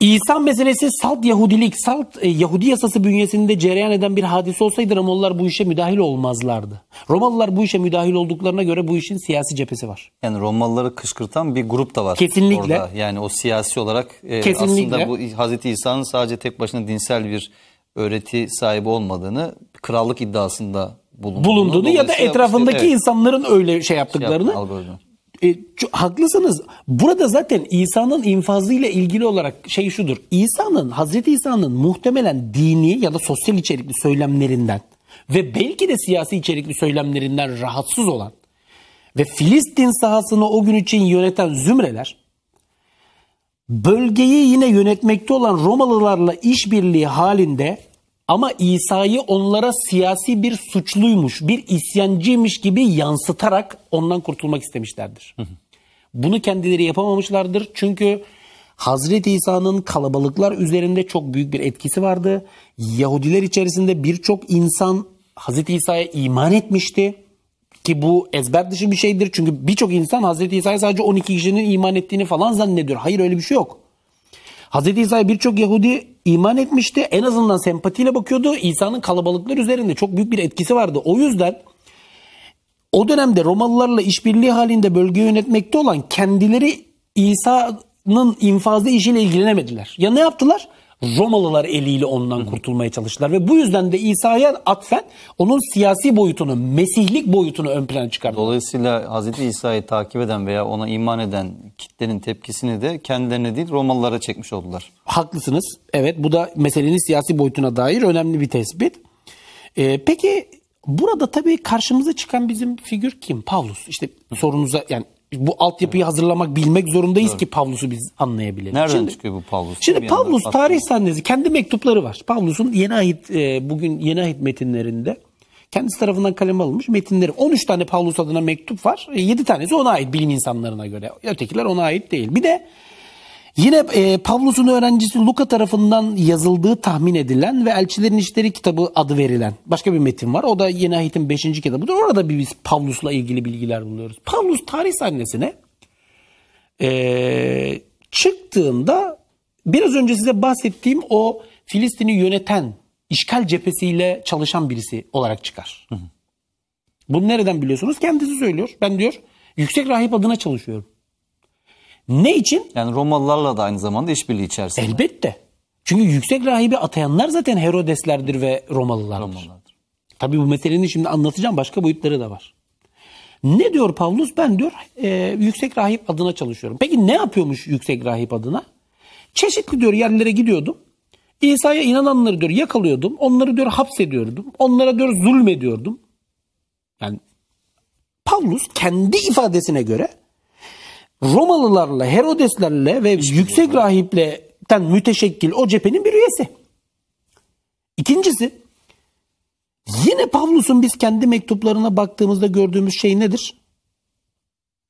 İsa meselesi salt Yahudilik, salt e, Yahudi yasası bünyesinde cereyan eden bir hadise olsaydı Romalılar bu işe müdahil olmazlardı. Romalılar bu işe müdahil olduklarına göre bu işin siyasi cephesi var. Yani Romalıları kışkırtan bir grup da var. Kesinlikle. Orada. Yani o siyasi olarak e, Kesinlikle. aslında bu Hazreti İsa'nın sadece tek başına dinsel bir öğreti sahibi olmadığını krallık iddiasında bulunduğunu, Bulunduğunu ya da etrafındaki işte, evet, insanların öyle şey şey yaptıklarını yaptı, algıladı. E, haklısınız. Burada zaten İsa'nın infazıyla ilgili olarak şey şudur. İsa'nın, Hazreti İsa'nın muhtemelen dini ya da sosyal içerikli söylemlerinden ve belki de siyasi içerikli söylemlerinden rahatsız olan ve Filistin sahasını o gün için yöneten zümreler bölgeyi yine yönetmekte olan Romalılarla işbirliği halinde ama İsa'yı onlara siyasi bir suçluymuş, bir isyancıymış gibi yansıtarak ondan kurtulmak istemişlerdir. Bunu kendileri yapamamışlardır çünkü Hazreti İsa'nın kalabalıklar üzerinde çok büyük bir etkisi vardı. Yahudiler içerisinde birçok insan Hazreti İsa'ya iman etmişti. Ki bu ezber dışı bir şeydir. Çünkü birçok insan Hazreti İsa'ya sadece 12 kişinin iman ettiğini falan zannediyor. Hayır öyle bir şey yok. Hazreti İsa'ya birçok Yahudi iman etmişti. En azından sempatiyle bakıyordu. İsa'nın kalabalıklar üzerinde çok büyük bir etkisi vardı. O yüzden o dönemde Romalılarla işbirliği halinde bölgeyi yönetmekte olan kendileri İsa'nın infazı işiyle ilgilenemediler. Ya ne yaptılar? Romalılar eliyle ondan kurtulmaya çalıştılar ve bu yüzden de İsa'ya atfen onun siyasi boyutunu, mesihlik boyutunu ön plana çıkardılar. Dolayısıyla Hazreti İsa'yı takip eden veya ona iman eden kitlenin tepkisini de kendilerine değil Romalılara çekmiş oldular. Haklısınız. Evet bu da meselenin siyasi boyutuna dair önemli bir tespit. Ee, peki burada tabii karşımıza çıkan bizim figür kim? Pavlus. İşte sorunuza yani bu altyapıyı hazırlamak, bilmek zorundayız ki Pavlus'u biz anlayabilelim. Nereden Şimdi- çıkıyor bu Pavlus? Şimdi Pavlus tarih sahnesi kendi mektupları var. Pavlus'un yeni ahit e, bugün yeni ahit metinlerinde kendisi tarafından kaleme alınmış metinleri. 13 tane Pavlus adına mektup var. 7 tanesi ona ait bilim insanlarına göre. Ötekiler ona ait değil. Bir de yine e, Pavlus'un öğrencisi Luka tarafından yazıldığı tahmin edilen ve Elçilerin İşleri kitabı adı verilen başka bir metin var. O da yeni ahitin 5. kitabıdır. Orada bir biz Pavlus'la ilgili bilgiler buluyoruz. Pavlus tarih sahnesine e, çıktığında biraz önce size bahsettiğim o Filistin'i yöneten işgal cephesiyle çalışan birisi olarak çıkar. Bunu nereden biliyorsunuz? Kendisi söylüyor. Ben diyor yüksek rahip adına çalışıyorum. Ne için? Yani Romalılarla da aynı zamanda işbirliği içerisinde. Elbette. Çünkü yüksek rahibi atayanlar zaten Herodeslerdir ve Romalılardır. Romalılardır. Tabii bu meselenin şimdi anlatacağım başka boyutları da var. Ne diyor Pavlus? Ben diyor e, yüksek rahip adına çalışıyorum. Peki ne yapıyormuş yüksek rahip adına? Çeşitli diyor yerlere gidiyordum. İsa'ya inananları diyor yakalıyordum. Onları diyor hapsediyordum. Onlara diyor zulmediyordum. Yani Pavlus kendi ifadesine göre Romalılarla, Herodeslerle ve yüksek rahiple Herodeslerden müteşekkil o cephenin bir üyesi. İkincisi yine Pavlus'un biz kendi mektuplarına baktığımızda gördüğümüz şey nedir?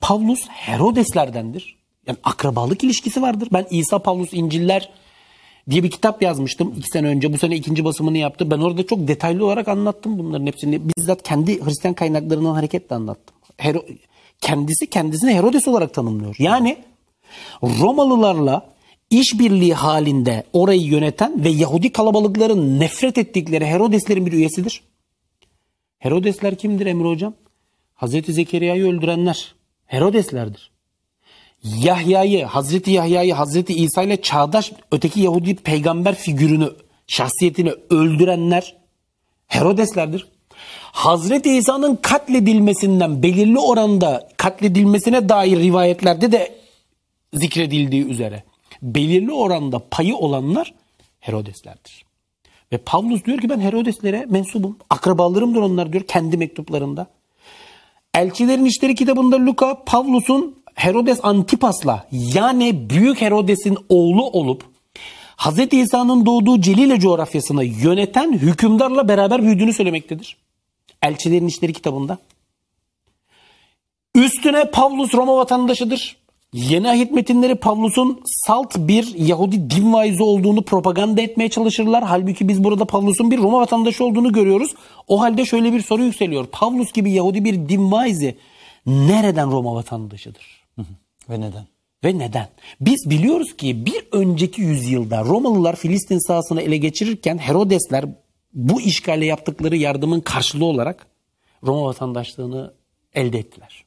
Pavlus Herodeslerdendir. Yani akrabalık ilişkisi vardır. Ben İsa Pavlus İnciller diye bir kitap yazmıştım iki sene önce. Bu sene ikinci basımını yaptı. Ben orada çok detaylı olarak anlattım bunların hepsini. Bizzat kendi Hristiyan kaynaklarından hareketle anlattım. Hero, kendisi kendisini Herodes olarak tanımlıyor. Yani Romalılarla işbirliği halinde orayı yöneten ve Yahudi kalabalıkların nefret ettikleri Herodeslerin bir üyesidir. Herodesler kimdir Emre Hocam? Hazreti Zekeriya'yı öldürenler. Herodeslerdir. Yahya'yı, Hazreti Yahya'yı, Hazreti İsa ile çağdaş öteki Yahudi peygamber figürünü, şahsiyetini öldürenler Herodeslerdir. Hazreti İsa'nın katledilmesinden belirli oranda katledilmesine dair rivayetlerde de zikredildiği üzere belirli oranda payı olanlar Herodeslerdir. Ve Pavlus diyor ki ben Herodeslere mensubum. Akrabalarımdır onlar diyor kendi mektuplarında. Elçilerin İşleri kitabında Luka Pavlus'un Herodes Antipas'la yani Büyük Herodes'in oğlu olup Hz. İsa'nın doğduğu Celile coğrafyasını yöneten hükümdarla beraber büyüdüğünü söylemektedir. Elçilerin İşleri kitabında. Üstüne Pavlus Roma vatandaşıdır. Yeni ahit metinleri Pavlus'un salt bir Yahudi din vaizi olduğunu propaganda etmeye çalışırlar. Halbuki biz burada Pavlus'un bir Roma vatandaşı olduğunu görüyoruz. O halde şöyle bir soru yükseliyor. Pavlus gibi Yahudi bir din vaizi nereden Roma vatandaşıdır? Ve neden? Ve neden? Biz biliyoruz ki bir önceki yüzyılda Romalılar Filistin sahasını ele geçirirken Herodesler bu işgale yaptıkları yardımın karşılığı olarak Roma vatandaşlığını elde ettiler.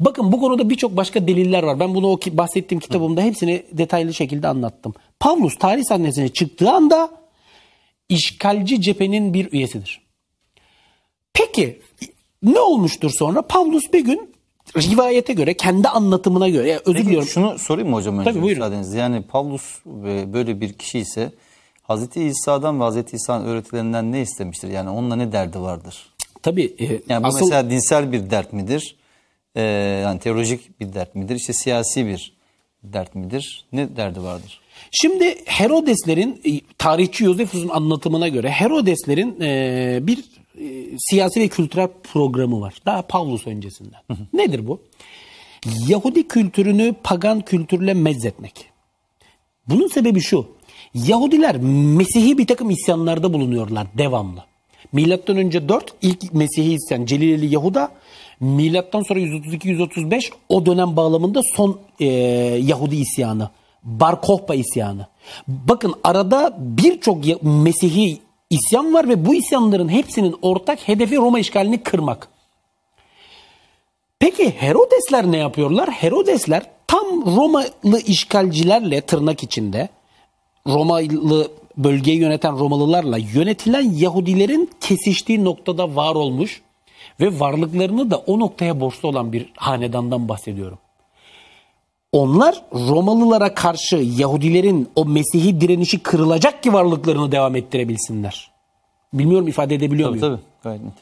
Bakın bu konuda birçok başka deliller var. Ben bunu o ki- bahsettiğim kitabımda hepsini detaylı şekilde anlattım. Pavlus tarih sahnesine çıktığı anda işgalci cephenin bir üyesidir. Peki ne olmuştur sonra? Pavlus bir gün rivayete göre, kendi anlatımına göre, özür diliyorum. şunu sorayım mı hocam önce Tabii, buyurun. Yani Pavlus e, böyle bir kişi ise Hazreti İsa'dan ve Hazreti İsa'nın öğretilerinden ne istemiştir? Yani onunla ne derdi vardır? Tabii e, Yani bu asıl mesela dinsel bir dert midir? Ee, yani teolojik bir dert midir? İşte siyasi bir dert midir? Ne derdi vardır? Şimdi Herodeslerin e, tarihçi Yosefus'un anlatımına göre Herodeslerin e, bir e, siyasi ve kültürel programı var. Daha Pavlus öncesinden. Nedir bu? Yahudi kültürünü pagan kültürle mezzetmek. Bunun sebebi şu. Yahudiler Mesih'i bir takım isyanlarda bulunuyorlar devamlı. Milattan önce 4 ilk Mesih'i isyan Celileli Yahuda. Milattan sonra 132-135 o dönem bağlamında son e, Yahudi isyanı. Bar Kohba isyanı. Bakın arada birçok Mesih'i isyan var ve bu isyanların hepsinin ortak hedefi Roma işgalini kırmak. Peki Herodesler ne yapıyorlar? Herodesler tam Romalı işgalcilerle tırnak içinde Romalı bölgeyi yöneten Romalılarla yönetilen Yahudilerin kesiştiği noktada var olmuş ve varlıklarını da o noktaya borçlu olan bir hanedandan bahsediyorum. Onlar Romalılara karşı Yahudilerin o Mesih'i direnişi kırılacak ki varlıklarını devam ettirebilsinler. Bilmiyorum ifade edebiliyor Tabii muyum? tabii. Gayet net.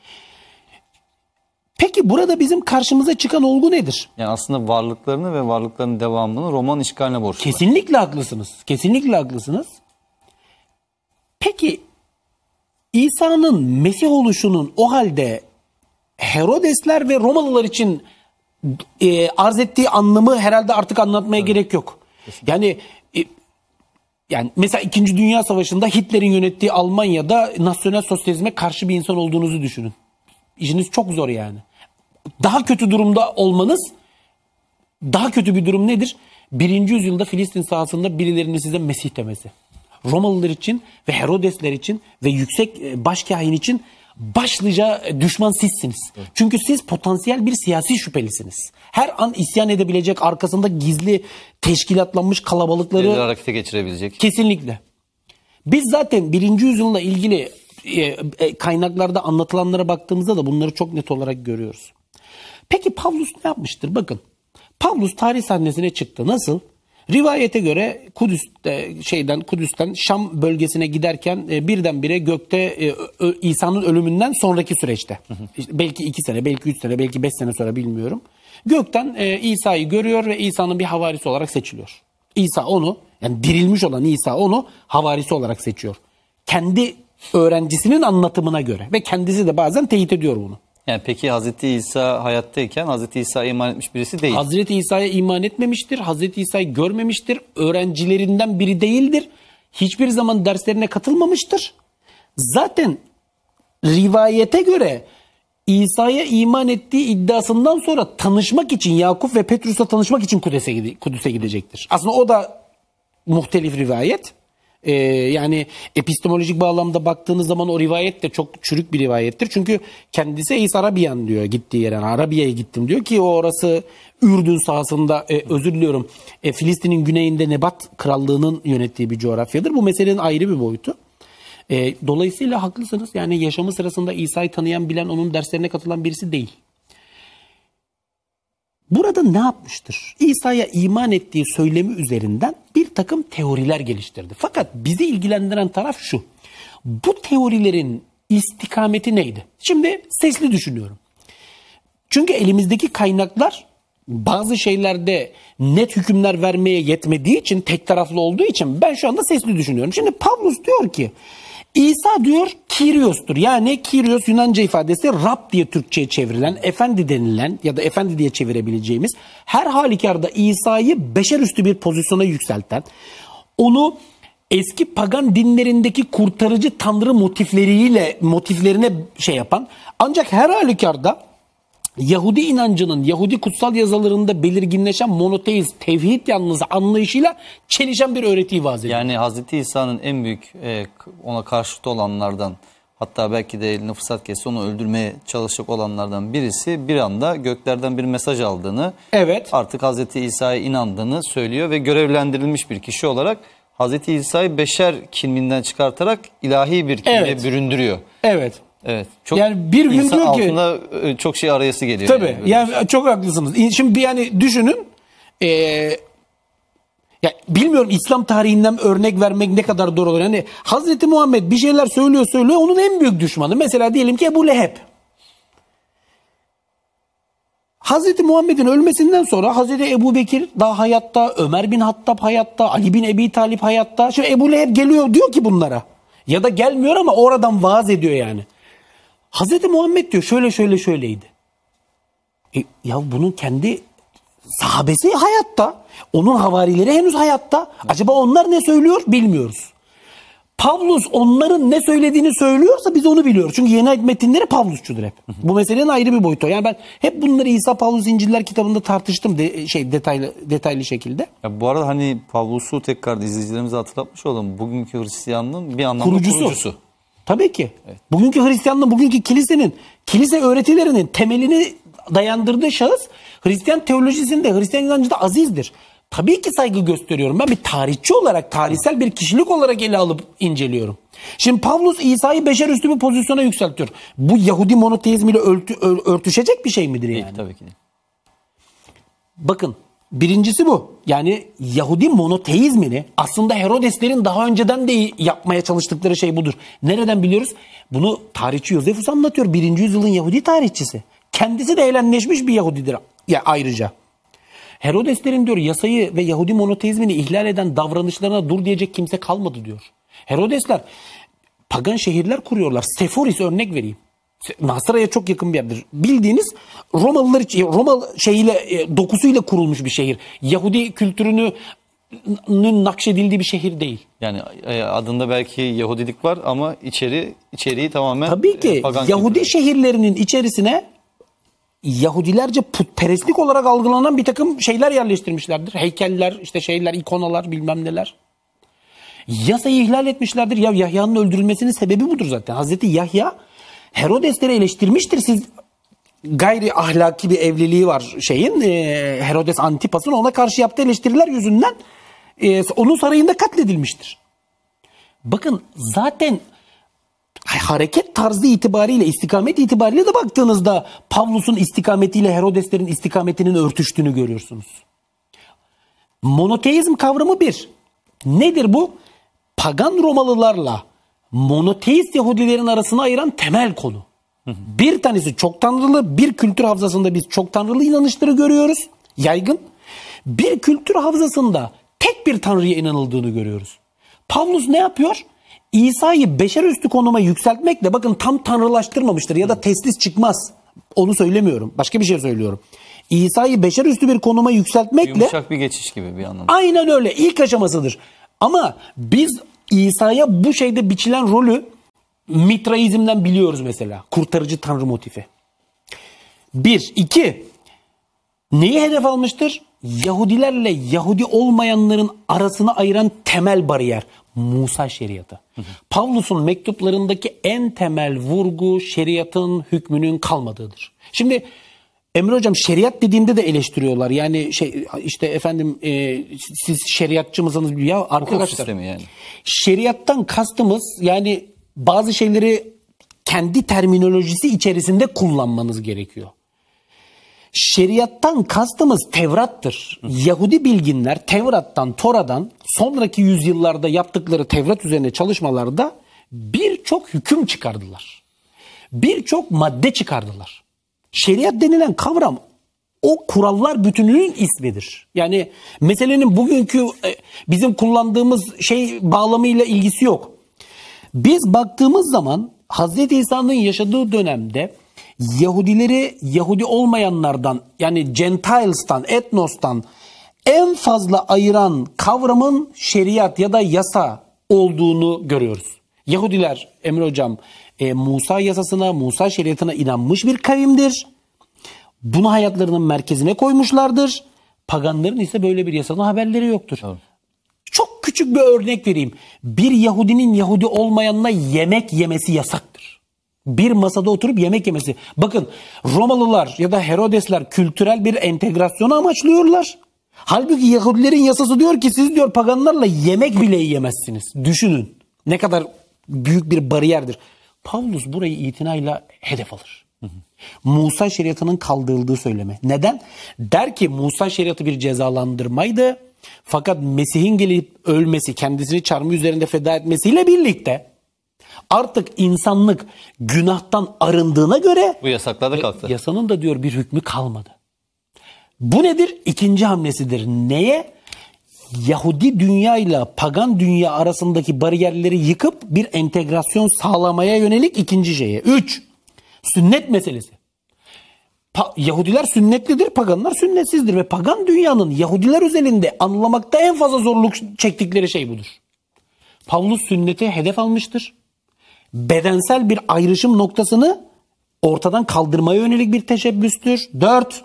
Peki burada bizim karşımıza çıkan olgu nedir? Yani aslında varlıklarını ve varlıklarının devamını Roman işgaline borçlular. Kesinlikle haklısınız. Kesinlikle haklısınız. Peki İsa'nın Mesih oluşunun o halde Herodesler ve Romalılar için e, arz ettiği anlamı herhalde artık anlatmaya gerek yok. Yani e, yani mesela 2. Dünya Savaşı'nda Hitler'in yönettiği Almanya'da nasyonel sosyalizme karşı bir insan olduğunuzu düşünün. İşiniz çok zor yani. Daha kötü durumda olmanız daha kötü bir durum nedir? Birinci yüzyılda Filistin sahasında birilerinin size Mesih demesi. Romalılar için ve Herodesler için ve yüksek e, başkahin için başlıca e, düşman sizsiniz. Çünkü siz potansiyel bir siyasi şüphelisiniz. Her an isyan edebilecek arkasında gizli teşkilatlanmış kalabalıkları harekete geçirebilecek. Kesinlikle. Biz zaten birinci yüzyılla ilgili kaynaklarda anlatılanlara baktığımızda da bunları çok net olarak görüyoruz. Peki Pavlus ne yapmıştır? Bakın. Pavlus tarih sahnesine çıktı. Nasıl? Rivayete göre Kudüs'te şeyden Kudüs'ten Şam bölgesine giderken e, birdenbire gökte e, İsa'nın ölümünden sonraki süreçte işte belki iki sene, belki üç sene, belki beş sene sonra bilmiyorum. Gökten e, İsa'yı görüyor ve İsa'nın bir havarisi olarak seçiliyor. İsa onu Yani dirilmiş olan İsa onu havarisi olarak seçiyor. Kendi öğrencisinin anlatımına göre ve kendisi de bazen teyit ediyor bunu. Yani peki Hazreti İsa hayattayken Hazreti İsa iman etmiş birisi değil. Hazreti İsa'ya iman etmemiştir. Hazreti İsa'yı görmemiştir. Öğrencilerinden biri değildir. Hiçbir zaman derslerine katılmamıştır. Zaten rivayete göre İsa'ya iman ettiği iddiasından sonra tanışmak için Yakup ve Petrus'la tanışmak için Kudüs'e gidecektir. Aslında o da muhtelif rivayet. Ee, yani epistemolojik bağlamda baktığınız zaman o rivayet de çok çürük bir rivayettir. Çünkü kendisi Eys Arabiyan diyor gittiği yere. Yani Arabia'ya gittim diyor ki o orası Ürdün sahasında e, özür diliyorum e, Filistin'in güneyinde Nebat krallığının yönettiği bir coğrafyadır. Bu meselenin ayrı bir boyutu. E, dolayısıyla haklısınız. Yani yaşamı sırasında İsa'yı tanıyan, bilen, onun derslerine katılan birisi değil. Burada ne yapmıştır? İsa'ya iman ettiği söylemi üzerinden bir takım teoriler geliştirdi. Fakat bizi ilgilendiren taraf şu. Bu teorilerin istikameti neydi? Şimdi sesli düşünüyorum. Çünkü elimizdeki kaynaklar bazı şeylerde net hükümler vermeye yetmediği için, tek taraflı olduğu için ben şu anda sesli düşünüyorum. Şimdi Pavlus diyor ki İsa diyor Kyrios'tur. Yani Kyrios Yunanca ifadesi Rab diye Türkçe'ye çevrilen, efendi denilen ya da efendi diye çevirebileceğimiz her halükarda İsa'yı beşerüstü bir pozisyona yükselten, onu eski pagan dinlerindeki kurtarıcı tanrı motifleriyle motiflerine şey yapan ancak her halükarda Yahudi inancının Yahudi kutsal yazılarında belirginleşen monoteist, tevhid yalnızı anlayışıyla çelişen bir öğretiyi vaz ediyor. Yani Hazreti İsa'nın en büyük e, ona karşıtı olanlardan hatta belki de eline fırsat geçse onu öldürmeye çalışacak olanlardan birisi bir anda göklerden bir mesaj aldığını Evet. artık Hazreti İsa'ya inandığını söylüyor ve görevlendirilmiş bir kişi olarak Hazreti İsa'yı beşer kimliğinden çıkartarak ilahi bir kimliğe Evet. büründürüyor. Evet. Evet. Çok Yani bir gün diyor ki- e, çok şey arayası geliyor. Tabii. yani. Yani çok haklısınız. Şimdi bir yani düşünün. Ee, ya bilmiyorum İslam tarihinden örnek vermek ne kadar doğru olur. Yani Hazreti Muhammed bir şeyler söylüyor söylüyor onun en büyük düşmanı. Mesela diyelim ki Ebu Leheb. Hazreti Muhammed'in ölmesinden sonra Hazreti Ebu Bekir daha hayatta, Ömer bin Hattab hayatta, Ali bin Ebi Talip hayatta. Şimdi Ebu Leheb geliyor diyor ki bunlara. Ya da gelmiyor ama oradan vaaz ediyor yani. Hazreti Muhammed diyor şöyle şöyle şöyleydi. E, ya bunun kendi sahabesi hayatta. Onun havarileri henüz hayatta. Acaba onlar ne söylüyor bilmiyoruz. Pavlus onların ne söylediğini söylüyorsa biz onu biliyoruz. Çünkü yeni ayet metinleri Pavlusçudur hep. Bu meselenin ayrı bir boyutu. Yani ben hep bunları İsa Pavlus İnciller kitabında tartıştım de, şey detaylı detaylı şekilde. Ya bu arada hani Pavlus'u tekrar izleyicilerimize hatırlatmış olalım. Bugünkü Hristiyanlığın bir anlamda Kurucusu. kurucusu. Tabii ki. Bugünkü Hristiyanlığın, bugünkü kilisenin, kilise öğretilerinin temelini dayandırdığı şahıs Hristiyan teolojisinde, Hristiyan inancında azizdir. Tabii ki saygı gösteriyorum. Ben bir tarihçi olarak, tarihsel bir kişilik olarak ele alıp inceliyorum. Şimdi Pavlus İsa'yı beşer üstü bir pozisyona yükseltiyor. Bu Yahudi monoteizmiyle örtü, örtüşecek bir şey midir yani? Değil, tabii ki değil. Bakın birincisi bu. Yani Yahudi monoteizmini aslında Herodeslerin daha önceden de yapmaya çalıştıkları şey budur. Nereden biliyoruz? Bunu tarihçi Yosefus anlatıyor. Birinci yüzyılın Yahudi tarihçisi. Kendisi de eğlenleşmiş bir Yahudidir ya ayrıca. Herodeslerin diyor yasayı ve Yahudi monoteizmini ihlal eden davranışlarına dur diyecek kimse kalmadı diyor. Herodesler pagan şehirler kuruyorlar. Seforis örnek vereyim. Nasıra'ya çok yakın bir yerdir. Bildiğiniz Romalılar için Roma şeyiyle e, dokusuyla kurulmuş bir şehir. Yahudi kültürünü nakşedildiği bir şehir değil. Yani e, adında belki Yahudilik var ama içeri içeriği tamamen Tabii e, ki pagan Yahudi kültürü. şehirlerinin içerisine Yahudilerce putperestlik olarak algılanan bir takım şeyler yerleştirmişlerdir. Heykeller, işte şeyler, ikonalar bilmem neler. Yasayı ihlal etmişlerdir. Ya Yahya'nın öldürülmesinin sebebi budur zaten. Hazreti Yahya Herodesleri eleştirmiştir. Siz gayri ahlaki bir evliliği var şeyin. e, Herodes Antipas'ın ona karşı yaptığı eleştiriler yüzünden e, onun sarayında katledilmiştir. Bakın zaten hareket tarzı itibariyle, istikamet itibariyle de baktığınızda Pavlus'un istikametiyle Herodeslerin istikametinin örtüştüğünü görüyorsunuz. Monoteizm kavramı bir. Nedir bu? Pagan Romalılarla monoteist Yahudilerin arasını ayıran temel konu. Bir tanesi çok tanrılı, bir kültür havzasında biz çok tanrılı inanışları görüyoruz, yaygın. Bir kültür havzasında tek bir tanrıya inanıldığını görüyoruz. Pavlus ne yapıyor? İsa'yı beşer üstü konuma yükseltmekle bakın tam tanrılaştırmamıştır ya da teslis çıkmaz. Onu söylemiyorum. Başka bir şey söylüyorum. İsa'yı beşer üstü bir konuma yükseltmekle Yumuşak bir geçiş gibi bir anlamda. aynen öyle ilk aşamasıdır. Ama biz İsa'ya bu şeyde biçilen rolü mitraizmden biliyoruz mesela. Kurtarıcı tanrı motifi. Bir. iki Neyi hedef almıştır? Yahudilerle Yahudi olmayanların arasını ayıran temel bariyer. Musa şeriatı. Pavlus'un mektuplarındaki en temel vurgu şeriatın hükmünün kalmadığıdır. Şimdi Emre hocam şeriat dediğimde de eleştiriyorlar. Yani şey işte efendim e, siz şeriatçı mısınız? Ya arkadaşlar yani. şeriattan kastımız yani bazı şeyleri kendi terminolojisi içerisinde kullanmanız gerekiyor. Şeriattan kastımız Tevrat'tır. Yahudi bilginler Tevrat'tan, Tora'dan sonraki yüzyıllarda yaptıkları Tevrat üzerine çalışmalarda birçok hüküm çıkardılar. Birçok madde çıkardılar. Şeriat denilen kavram o kurallar bütününün ismidir. Yani meselenin bugünkü e, bizim kullandığımız şey bağlamıyla ilgisi yok. Biz baktığımız zaman Hazreti İsa'nın yaşadığı dönemde Yahudileri Yahudi olmayanlardan yani Gentiles'tan, etnostan en fazla ayıran kavramın şeriat ya da yasa olduğunu görüyoruz. Yahudiler Emre Hocam e, Musa yasasına, Musa şeriatına inanmış bir kavimdir. Bunu hayatlarının merkezine koymuşlardır. Paganların ise böyle bir yasanın haberleri yoktur. Çok küçük bir örnek vereyim. Bir Yahudinin Yahudi olmayanla yemek yemesi yasaktır. Bir masada oturup yemek yemesi. Bakın Romalılar ya da Herodesler kültürel bir entegrasyonu amaçlıyorlar. Halbuki Yahudilerin yasası diyor ki siz diyor paganlarla yemek bile yiyemezsiniz. Düşünün ne kadar büyük bir bariyerdir. Pavlus burayı itinayla hedef alır. Musa şeriatının kaldırıldığı söyleme. Neden? Der ki Musa şeriatı bir cezalandırmaydı. Fakat Mesih'in gelip ölmesi, kendisini çarmı üzerinde feda etmesiyle birlikte artık insanlık günahtan arındığına göre Bu yasaklar da kalktı. yasanın da diyor bir hükmü kalmadı. Bu nedir? İkinci hamlesidir. Neye? Yahudi dünya ile pagan dünya arasındaki bariyerleri yıkıp bir entegrasyon sağlamaya yönelik ikinci şeye. Üç, sünnet meselesi. Pa- Yahudiler sünnetlidir, paganlar sünnetsizdir ve pagan dünyanın Yahudiler özelinde anlamakta en fazla zorluk çektikleri şey budur. Pavlus sünneti hedef almıştır. Bedensel bir ayrışım noktasını ortadan kaldırmaya yönelik bir teşebbüstür. Dört,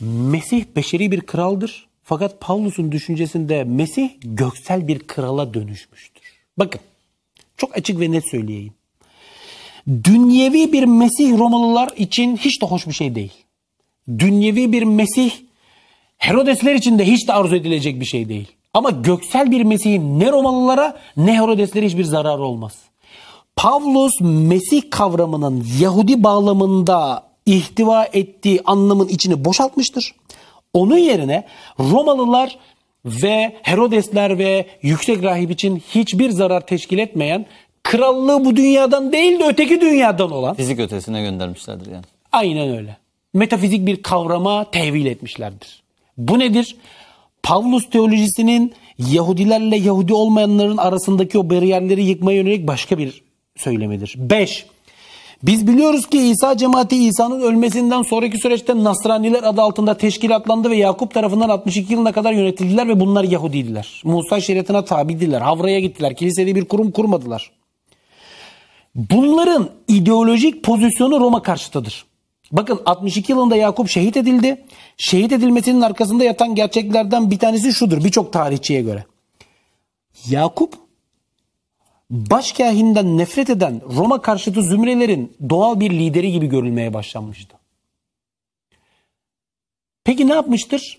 Mesih beşeri bir kraldır. Fakat Pavlus'un düşüncesinde Mesih göksel bir krala dönüşmüştür. Bakın çok açık ve net söyleyeyim. Dünyevi bir Mesih Romalılar için hiç de hoş bir şey değil. Dünyevi bir Mesih Herodesler için de hiç de arzu edilecek bir şey değil. Ama göksel bir Mesih'in ne Romalılara ne Herodeslere hiçbir zararı olmaz. Pavlus Mesih kavramının Yahudi bağlamında ihtiva ettiği anlamın içini boşaltmıştır. Onun yerine Romalılar ve Herodesler ve yüksek rahip için hiçbir zarar teşkil etmeyen krallığı bu dünyadan değil de öteki dünyadan olan Fizik ötesine göndermişlerdir yani. Aynen öyle. Metafizik bir kavrama tevil etmişlerdir. Bu nedir? Pavlus teolojisinin Yahudilerle Yahudi olmayanların arasındaki o bariyerleri yıkmaya yönelik başka bir söylemidir. 5. Biz biliyoruz ki İsa cemaati İsa'nın ölmesinden sonraki süreçte Nasraniler adı altında teşkilatlandı ve Yakup tarafından 62 yılına kadar yönetildiler ve bunlar Yahudiydiler. Musa şeriatına tabidiler. Havra'ya gittiler. Kilisede bir kurum kurmadılar. Bunların ideolojik pozisyonu Roma karşıtıdır. Bakın 62 yılında Yakup şehit edildi. Şehit edilmesinin arkasında yatan gerçeklerden bir tanesi şudur birçok tarihçiye göre. Yakup başkahinden nefret eden Roma karşıtı zümrelerin doğal bir lideri gibi görülmeye başlanmıştı. Peki ne yapmıştır?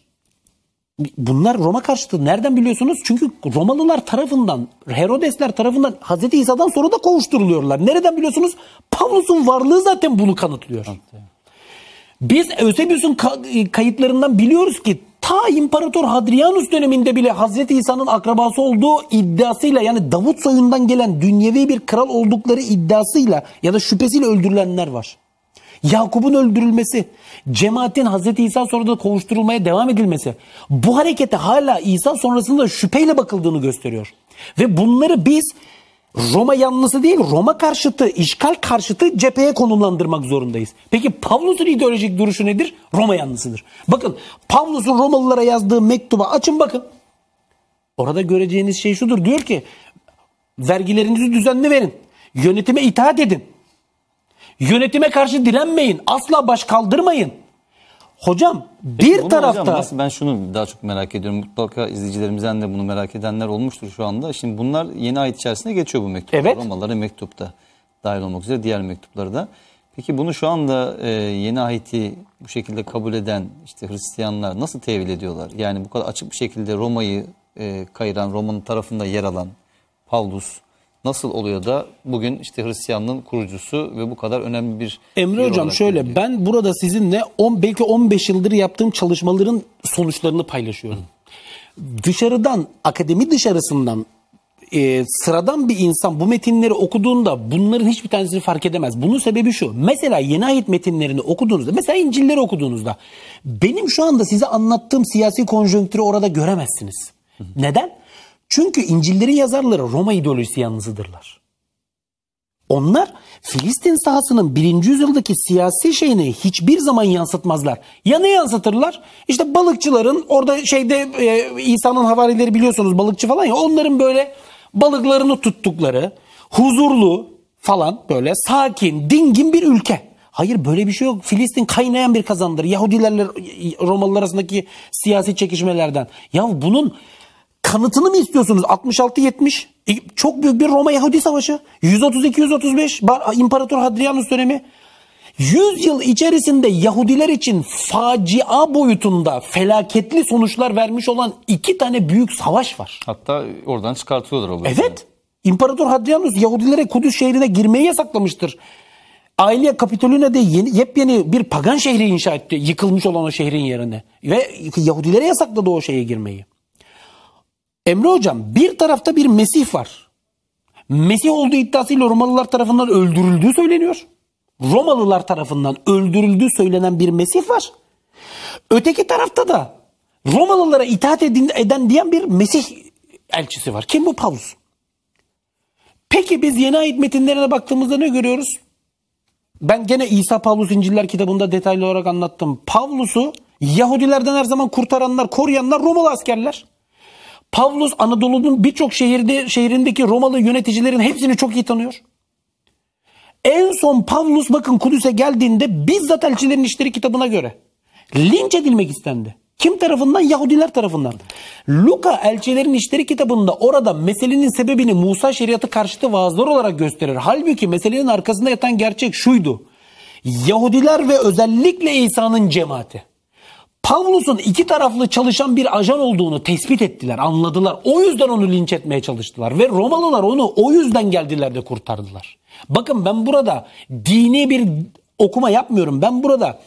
Bunlar Roma karşıtı. Nereden biliyorsunuz? Çünkü Romalılar tarafından, Herodesler tarafından Hazreti İsa'dan sonra da kovuşturuluyorlar. Nereden biliyorsunuz? Pavlus'un varlığı zaten bunu kanıtlıyor. Biz Eusebius'un ka- kayıtlarından biliyoruz ki ta İmparator Hadrianus döneminde bile Hazreti İsa'nın akrabası olduğu iddiasıyla yani Davut soyundan gelen dünyevi bir kral oldukları iddiasıyla ya da şüphesiyle öldürülenler var. Yakup'un öldürülmesi, cemaatin Hazreti İsa sonra da kovuşturulmaya devam edilmesi bu harekete hala İsa sonrasında şüpheyle bakıldığını gösteriyor. Ve bunları biz Roma yanlısı değil Roma karşıtı, işgal karşıtı cepheye konumlandırmak zorundayız. Peki Pavlus'un ideolojik duruşu nedir? Roma yanlısıdır. Bakın Pavlus'un Romalılara yazdığı mektuba açın bakın. Orada göreceğiniz şey şudur. Diyor ki vergilerinizi düzenli verin. Yönetime itaat edin. Yönetime karşı direnmeyin. Asla baş kaldırmayın. Hocam bir Bunu tarafta hocam nasıl ben şunu daha çok merak ediyorum. Mutlaka izleyicilerimizden de bunu merak edenler olmuştur şu anda. Şimdi bunlar yeni ayet içerisinde geçiyor bu mektuplar. Evet. Romalılara mektupta dahil olmak üzere diğer mektupları da. Peki bunu şu anda e, yeni ahiti bu şekilde kabul eden işte Hristiyanlar nasıl tevil ediyorlar? Yani bu kadar açık bir şekilde Roma'yı e, kayıran, Roma'nın tarafında yer alan Pavlus nasıl oluyor da bugün işte Hristiyanlığın kurucusu ve bu kadar önemli bir Emre hocam şöyle görülüyor? ben burada sizinle 10 belki 15 yıldır yaptığım çalışmaların sonuçlarını paylaşıyorum. Dışarıdan akademi dışarısından e, sıradan bir insan bu metinleri okuduğunda bunların hiçbir tanesini fark edemez. Bunun sebebi şu. Mesela yeni ayet metinlerini okuduğunuzda, mesela İncil'leri okuduğunuzda benim şu anda size anlattığım siyasi konjonktürü orada göremezsiniz. Neden? Çünkü İncil'lerin yazarları Roma ideolojisi yanlısıdırlar. Onlar Filistin sahasının birinci yüzyıldaki siyasi şeyini hiçbir zaman yansıtmazlar. Ya ne yansıtırlar? İşte balıkçıların orada şeyde e, İsa'nın havarileri biliyorsunuz balıkçı falan ya onların böyle balıklarını tuttukları huzurlu falan böyle sakin dingin bir ülke. Hayır böyle bir şey yok. Filistin kaynayan bir kazandır. Yahudilerle Romalılar arasındaki siyasi çekişmelerden. Ya bunun kanıtını mı istiyorsunuz? 66-70 E, çok büyük bir Roma Yahudi savaşı. 132-135 Bar- İmparator Hadrianus dönemi. 100 yıl içerisinde Yahudiler için facia boyutunda felaketli sonuçlar vermiş olan iki tane büyük savaş var. Hatta oradan çıkartıyorlar o bölümleri. Evet. İmparator Hadrianus Yahudilere Kudüs şehrine girmeyi yasaklamıştır. Aile Kapitoline'de yeni, yepyeni bir pagan şehri inşa etti. Yıkılmış olan o şehrin yerine. Ve Yahudilere yasakladı o şeye girmeyi. Emre Hocam bir tarafta bir Mesih var. Mesih olduğu iddiasıyla Romalılar tarafından öldürüldüğü söyleniyor. Romalılar tarafından öldürüldüğü söylenen bir Mesih var. Öteki tarafta da Romalılara itaat edin, eden diyen bir Mesih elçisi var. Kim bu Pavlus? Peki biz yeni ayet metinlerine baktığımızda ne görüyoruz? Ben gene İsa Pavlus İnciller kitabında detaylı olarak anlattım. Pavlus'u Yahudilerden her zaman kurtaranlar, koruyanlar Romalı askerler. Pavlus Anadolu'nun birçok şehirde şehrindeki Romalı yöneticilerin hepsini çok iyi tanıyor. En son Pavlus bakın Kudüs'e geldiğinde bizzat elçilerin işleri kitabına göre linç edilmek istendi. Kim tarafından? Yahudiler tarafından. Luka elçilerin işleri kitabında orada meselenin sebebini Musa şeriatı karşıtı vaazlar olarak gösterir. Halbuki meselenin arkasında yatan gerçek şuydu. Yahudiler ve özellikle İsa'nın cemaati. Pavlus'un iki taraflı çalışan bir ajan olduğunu tespit ettiler, anladılar. O yüzden onu linç etmeye çalıştılar ve Romalılar onu o yüzden geldiler de kurtardılar. Bakın ben burada dini bir okuma yapmıyorum. Ben burada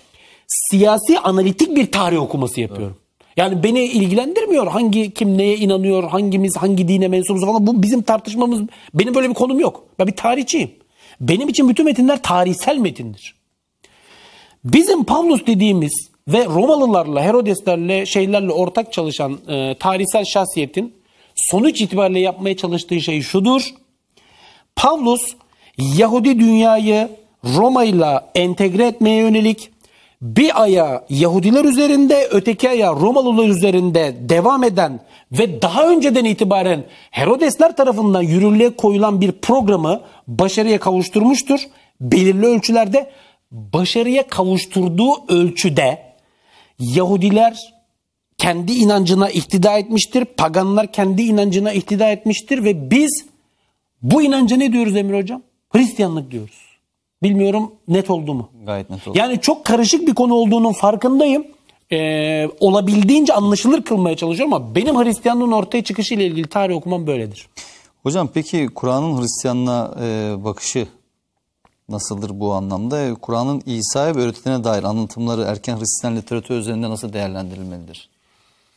siyasi analitik bir tarih okuması yapıyorum. Yani beni ilgilendirmiyor hangi kim neye inanıyor, hangimiz hangi dine mensubuz falan bu bizim tartışmamız. Benim böyle bir konum yok. Ben bir tarihçiyim. Benim için bütün metinler tarihsel metindir. Bizim Pavlus dediğimiz ve Romalılarla, Herodeslerle, şeylerle ortak çalışan e, tarihsel şahsiyetin sonuç itibariyle yapmaya çalıştığı şey şudur. Pavlus Yahudi dünyayı Roma ile entegre etmeye yönelik bir aya Yahudiler üzerinde öteki aya Romalılar üzerinde devam eden ve daha önceden itibaren Herodesler tarafından yürürlüğe koyulan bir programı başarıya kavuşturmuştur. Belirli ölçülerde başarıya kavuşturduğu ölçüde Yahudiler kendi inancına ihtida etmiştir. Paganlar kendi inancına ihtida etmiştir ve biz bu inanca ne diyoruz Emir Hocam? Hristiyanlık diyoruz. Bilmiyorum net oldu mu? Gayet net oldu. Yani çok karışık bir konu olduğunun farkındayım. Ee, olabildiğince anlaşılır kılmaya çalışıyorum ama benim Hristiyanlığın ortaya çıkışı ile ilgili tarih okumam böyledir. Hocam peki Kur'an'ın Hristiyanlığa e, bakışı nasıldır bu anlamda? Kur'an'ın İsa'ya ve öğretilerine dair anlatımları erken Hristiyan literatürü üzerinde nasıl değerlendirilmelidir?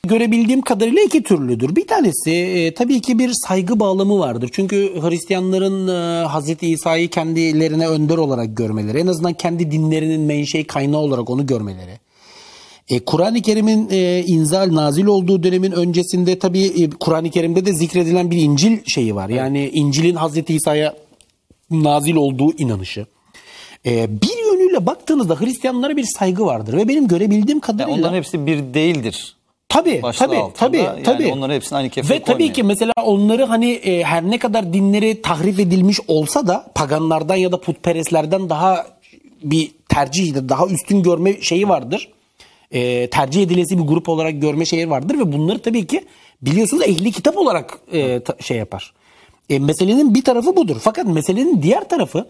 Görebildiğim kadarıyla iki türlüdür. Bir tanesi e, tabii ki bir saygı bağlamı vardır. Çünkü Hristiyanların e, Hazreti İsa'yı kendilerine önder olarak görmeleri, en azından kendi dinlerinin menşei kaynağı olarak onu görmeleri. E, Kur'an-ı Kerim'in e, inzal nazil olduğu dönemin öncesinde tabii e, Kur'an-ı Kerim'de de zikredilen bir İncil şeyi var. Yani İncil'in Hazreti İsa'ya nazil olduğu inanışı. E, bir yönüyle baktığınızda Hristiyanlara bir saygı vardır ve benim görebildiğim Yani kadarıyla onların hepsi bir değildir. Tabii başlığı tabii altında. tabii Yani tabii. onları hepsini aynı kefeye Ve tabii koymayın. ki mesela onları hani e, her ne kadar dinleri tahrif edilmiş olsa da paganlardan ya da putperestlerden daha bir tercih daha üstün görme şeyi vardır. E, tercih edilesi bir grup olarak görme şeyi vardır ve bunları tabii ki biliyorsunuz ehli kitap olarak e, ta- şey yapar. E, meselenin bir tarafı budur. Fakat meselenin diğer tarafı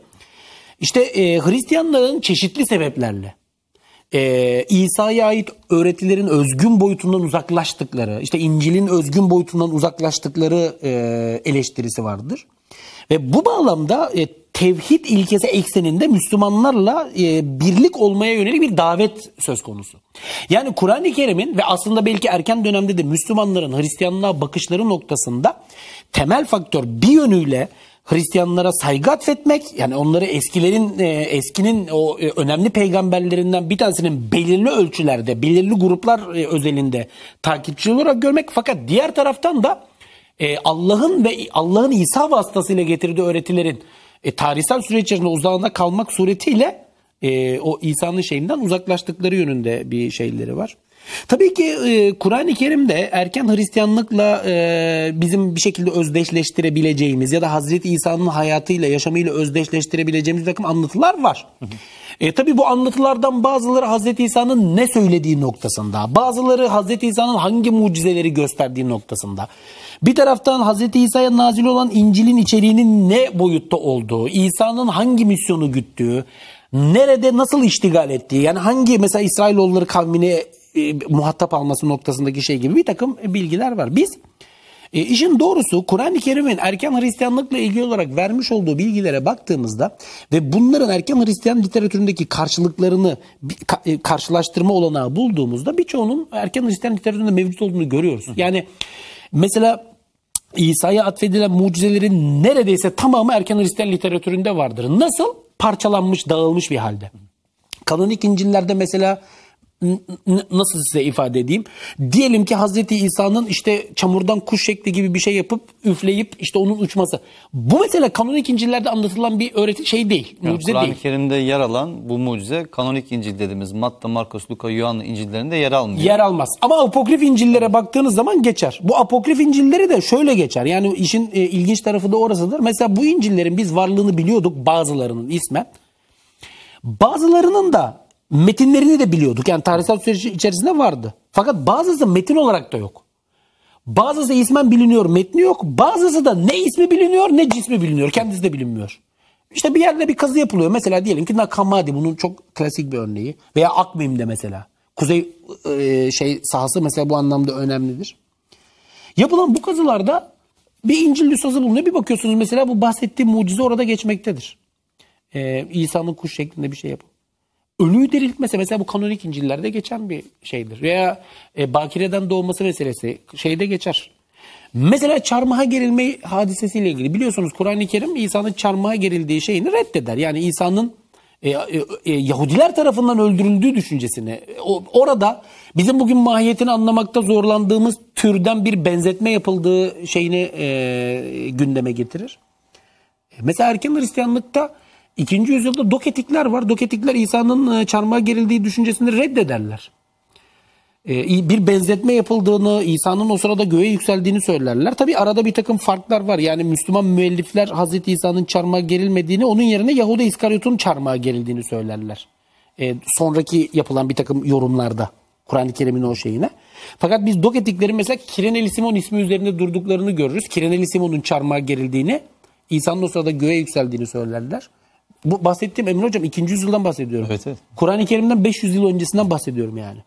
işte e, Hristiyanların çeşitli sebeplerle e, İsa'ya ait öğretilerin özgün boyutundan uzaklaştıkları, işte İncil'in özgün boyutundan uzaklaştıkları e, eleştirisi vardır. Ve bu bağlamda e, tevhid ilkesi ekseninde Müslümanlarla e, birlik olmaya yönelik bir davet söz konusu. Yani Kur'an-ı Kerim'in ve aslında belki erken dönemde de Müslümanların Hristiyanlığa bakışları noktasında temel faktör bir yönüyle Hristiyanlara saygı atfetmek yani onları eskilerin e, eskinin o e, önemli peygamberlerinden bir tanesinin belirli ölçülerde belirli gruplar e, özelinde takipçi olarak görmek fakat diğer taraftan da e, Allah'ın ve Allah'ın İsa vasıtasıyla getirdiği öğretilerin e, tarihsel süreç içerisinde uzağında kalmak suretiyle e, o İsa'nın şeyinden uzaklaştıkları yönünde bir şeyleri var. Tabii ki e, Kur'an-ı Kerim'de erken Hristiyanlıkla e, bizim bir şekilde özdeşleştirebileceğimiz ya da Hazreti İsa'nın hayatıyla, yaşamıyla özdeşleştirebileceğimiz takım anlatılar var. E, tabii bu anlatılardan bazıları Hazreti İsa'nın ne söylediği noktasında, bazıları Hazreti İsa'nın hangi mucizeleri gösterdiği noktasında. Bir taraftan Hazreti İsa'ya nazil olan İncil'in içeriğinin ne boyutta olduğu, İsa'nın hangi misyonu güttüğü, nerede nasıl iştigal ettiği, yani hangi mesela İsrailoğulları kavmini e, muhatap alması noktasındaki şey gibi bir takım bilgiler var. Biz e, işin doğrusu Kur'an-ı Kerim'in erken Hristiyanlıkla ilgili olarak vermiş olduğu bilgilere baktığımızda ve bunların erken Hristiyan literatüründeki karşılıklarını ka- e, karşılaştırma olanağı bulduğumuzda birçoğunun erken Hristiyan literatüründe mevcut olduğunu görüyoruz. Yani mesela İsa'ya atfedilen mucizelerin neredeyse tamamı erken Hristiyan literatüründe vardır. Nasıl? Parçalanmış, dağılmış bir halde. Kanonik İncil'lerde mesela nasıl size ifade edeyim? Diyelim ki Hazreti İsa'nın işte çamurdan kuş şekli gibi bir şey yapıp üfleyip işte onun uçması. Bu mesela kanonik İncil'lerde anlatılan bir öğreti şey değil, Yani mucize Kur'an-ı değil. Kerim'de yer alan bu mucize kanonik İncil dediğimiz Matta, Markus, Luka, Yuhanna İncil'lerinde yer almıyor. Yer almaz. Ama apokrif İncil'lere baktığınız zaman geçer. Bu apokrif İncil'leri de şöyle geçer. Yani işin e, ilginç tarafı da orasıdır. Mesela bu İncil'lerin biz varlığını biliyorduk bazılarının ismen. Bazılarının da metinlerini de biliyorduk. Yani tarihsel süreç içerisinde vardı. Fakat bazısı metin olarak da yok. Bazısı ismen biliniyor, metni yok. Bazısı da ne ismi biliniyor ne cismi biliniyor. Kendisi de bilinmiyor. İşte bir yerde bir kazı yapılıyor. Mesela diyelim ki Nakamadi bunun çok klasik bir örneği. Veya Akmim'de mesela. Kuzey e, şey sahası mesela bu anlamda önemlidir. Yapılan bu kazılarda bir İncil nüshası bulunuyor. Bir bakıyorsunuz mesela bu bahsettiğim mucize orada geçmektedir. Ee, İsa'nın kuş şeklinde bir şey yapıp. Ölüyü diriltmesi mesela bu kanonik İncil'lerde geçen bir şeydir. Veya e, bakireden doğması meselesi şeyde geçer. Mesela çarmıha gerilme hadisesiyle ilgili biliyorsunuz Kur'an-ı Kerim İsa'nın çarmıha gerildiği şeyini reddeder. Yani İsa'nın e, e, e, Yahudiler tarafından öldürüldüğü düşüncesini o, orada bizim bugün mahiyetini anlamakta zorlandığımız türden bir benzetme yapıldığı şeyini e, gündeme getirir. E, Mesela erken Hristiyanlıkta ikinci yüzyılda doketikler var. Doketikler İsa'nın e, çarmıha gerildiği düşüncesini reddederler. E, Bir benzetme yapıldığını, İsa'nın o sırada göğe yükseldiğini söylerler. Tabi arada bir takım farklar var. Yani Müslüman müellifler Hazreti İsa'nın çarmıha gerilmediğini, onun yerine Yahuda İskaryot'un çarmıha gerildiğini söylerler. E, sonraki yapılan bir takım yorumlarda. Kur'an-ı Kerim'in o şeyine. Fakat biz Doketiklerin mesela Kireneli Simon ismi üzerinde durduklarını görürüz. Kireneli Simon'un çarmıha gerildiğini, İsa'nın o sırada göğe yükseldiğini söylerler. Bu bahsettiğim Emre Hocam 2. yüzyıldan bahsediyorum. Evet, evet. Kur'an-ı Kerim'den 500 yıl öncesinden bahsediyorum yani.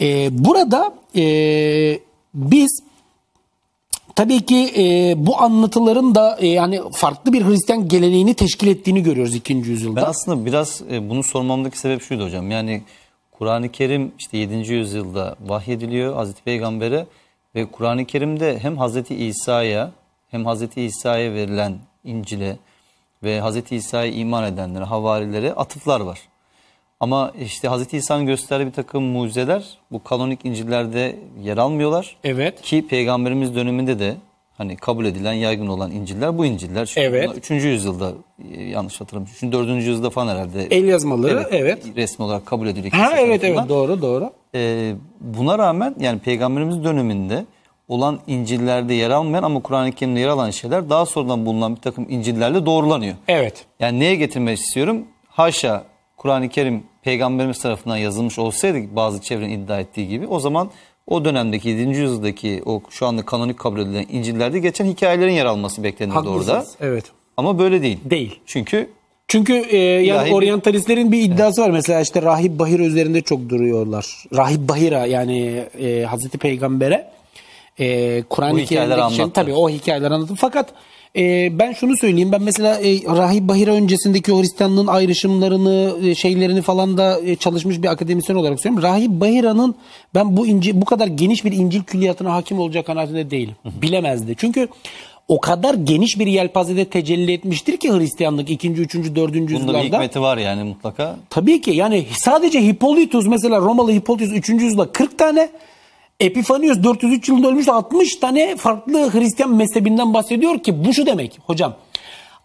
Ee, burada e, biz tabii ki e, bu anlatıların da e, yani farklı bir Hristiyan geleneğini teşkil ettiğini görüyoruz 2. yüzyılda. Ben aslında biraz e, bunu sormamdaki sebep şuydu hocam. Yani Kur'an-ı Kerim işte 7. yüzyılda vahyediliyor Hazreti Peygamber'e ve Kur'an-ı Kerim'de hem Hazreti İsa'ya hem Hazreti İsa'ya verilen İncil'e ve Hazreti İsa'ya iman edenlere, havarilere atıflar var. Ama işte Hazreti İsa'nın gösterdiği bir takım mucizeler bu kanonik İncil'lerde yer almıyorlar. Evet. Ki peygamberimiz döneminde de hani kabul edilen yaygın olan İncil'ler bu İncil'ler. Çünkü Evet. 3. yüzyılda e, yanlış hatırlamıyorum. 3. 4. yüzyılda falan herhalde. El yazmaları evet. Resmi olarak kabul ediliyor. Ha evet tarafından. evet doğru doğru. Ee, buna rağmen yani peygamberimiz döneminde olan İncil'lerde yer almayan ama Kur'an-ı Kerim'de yer alan şeyler daha sonradan bulunan bir takım İncil'lerle doğrulanıyor. Evet. Yani neye getirmek istiyorum? Haşa Kur'an-ı Kerim peygamberimiz tarafından yazılmış olsaydı bazı çevrenin iddia ettiği gibi o zaman o dönemdeki 7. yüzyıldaki o şu anda kanonik kabul edilen İncil'lerde geçen hikayelerin yer alması beklenirdi orada. Evet. Ama böyle değil. Değil. Çünkü Çünkü e, yani bir- oryantalistlerin bir iddiası var. Mesela işte Rahip Bahir üzerinde çok duruyorlar. Rahip Bahira yani e, Hazreti Peygamber'e e, Kur'an-ı Bu hikayeler Kerim'deki şey- tabii o hikayeler anlatır. Fakat e, ben şunu söyleyeyim. Ben mesela e, Rahip Bahira öncesindeki o Hristiyanlığın ayrışımlarını, e, şeylerini falan da e, çalışmış bir akademisyen olarak söylüyorum. Rahip Bahira'nın ben bu İncil, bu kadar geniş bir İncil külliyatına hakim olacak kanaatinde değilim. Bilemezdi. Çünkü o kadar geniş bir yelpazede tecelli etmiştir ki Hristiyanlık 2. 3. 4. bunda bir yüzyıllarda. hikmeti var yani mutlaka. Tabii ki yani sadece Hippolytus mesela Romalı Hippolytus 3. yüzyılda 40 tane Epifanius 403 yılında ölmüş 60 tane farklı Hristiyan mezhebinden bahsediyor ki bu şu demek hocam.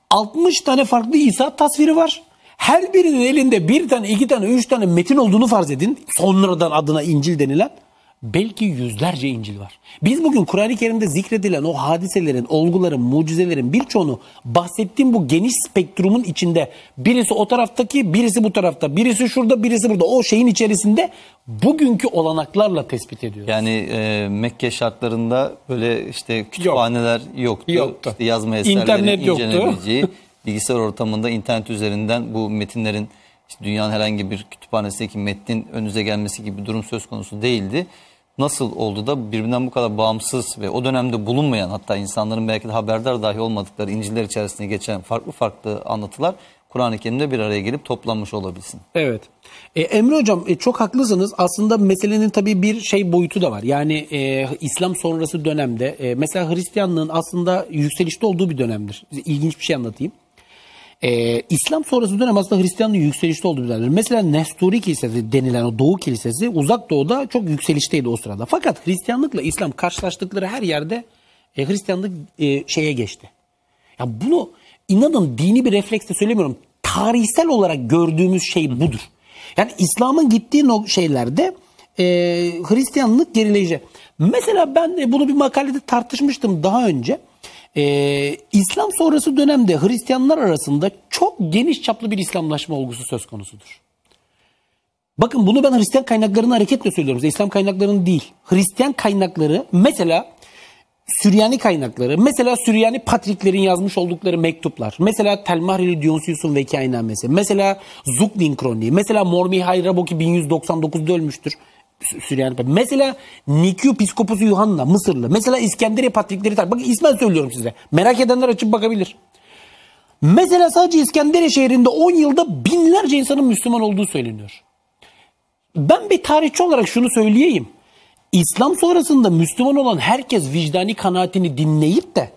60 tane farklı İsa tasviri var. Her birinin elinde bir tane, iki tane, üç tane metin olduğunu farz edin. Sonradan adına İncil denilen. Belki yüzlerce İncil var. Biz bugün Kur'an-ı Kerim'de zikredilen o hadiselerin, olguların, mucizelerin birçoğunu bahsettiğim bu geniş spektrumun içinde birisi o taraftaki, birisi bu tarafta, birisi şurada, birisi burada. O şeyin içerisinde bugünkü olanaklarla tespit ediyoruz. Yani e, Mekke şartlarında böyle işte kütüphaneler yoktu. Yoktu. İşte yazma eserlerin İnternet yoktu. incelenebileceği, bilgisayar ortamında internet üzerinden bu metinlerin işte dünyanın herhangi bir kütüphanesindeki metnin önünüze gelmesi gibi bir durum söz konusu değildi. Nasıl oldu da birbirinden bu kadar bağımsız ve o dönemde bulunmayan hatta insanların belki de haberdar dahi olmadıkları İncil'ler içerisinde geçen farklı farklı anlatılar Kur'an-ı Kerim'de bir araya gelip toplanmış olabilsin. Evet. E, Emre Hocam e, çok haklısınız. Aslında meselenin tabii bir şey boyutu da var. Yani e, İslam sonrası dönemde e, mesela Hristiyanlığın aslında yükselişte olduğu bir dönemdir. İlginç bir şey anlatayım. E, İslam sonrası dönem aslında Hristiyanlığın yükselişte olduğu bir. Mesela Nesturi Kilisesi denilen o Doğu Kilisesi uzak doğuda çok yükselişteydi o sırada. Fakat Hristiyanlıkla İslam karşılaştıkları her yerde e, Hristiyanlık e, şeye geçti. Ya bunu inanın dini bir refleksle söylemiyorum. Tarihsel olarak gördüğümüz şey budur. Yani İslam'ın gittiği no şeylerde e, Hristiyanlık gerileyici. Mesela ben de bunu bir makalede tartışmıştım daha önce. E, İslam sonrası dönemde Hristiyanlar arasında çok geniş çaplı bir İslamlaşma olgusu söz konusudur. Bakın bunu ben Hristiyan kaynaklarını hareketle söylüyorum. İslam kaynaklarını değil. Hristiyan kaynakları mesela Süryani kaynakları, mesela Süryani Patriklerin yazmış oldukları mektuplar, mesela Telmahrili Dionysius'un vekainamesi, mesela Zuklin Kroniği, mesela Mormihai Raboki 1199'da ölmüştür. Sü- Süryani. Mesela Nikyu Piskoposu Yuhanna Mısırlı. Mesela İskenderiye Patrikleri tar. Bakın ismen söylüyorum size. Merak edenler açıp bakabilir. Mesela sadece İskenderiye şehrinde 10 yılda binlerce insanın Müslüman olduğu söyleniyor. Ben bir tarihçi olarak şunu söyleyeyim. İslam sonrasında Müslüman olan herkes vicdani kanaatini dinleyip de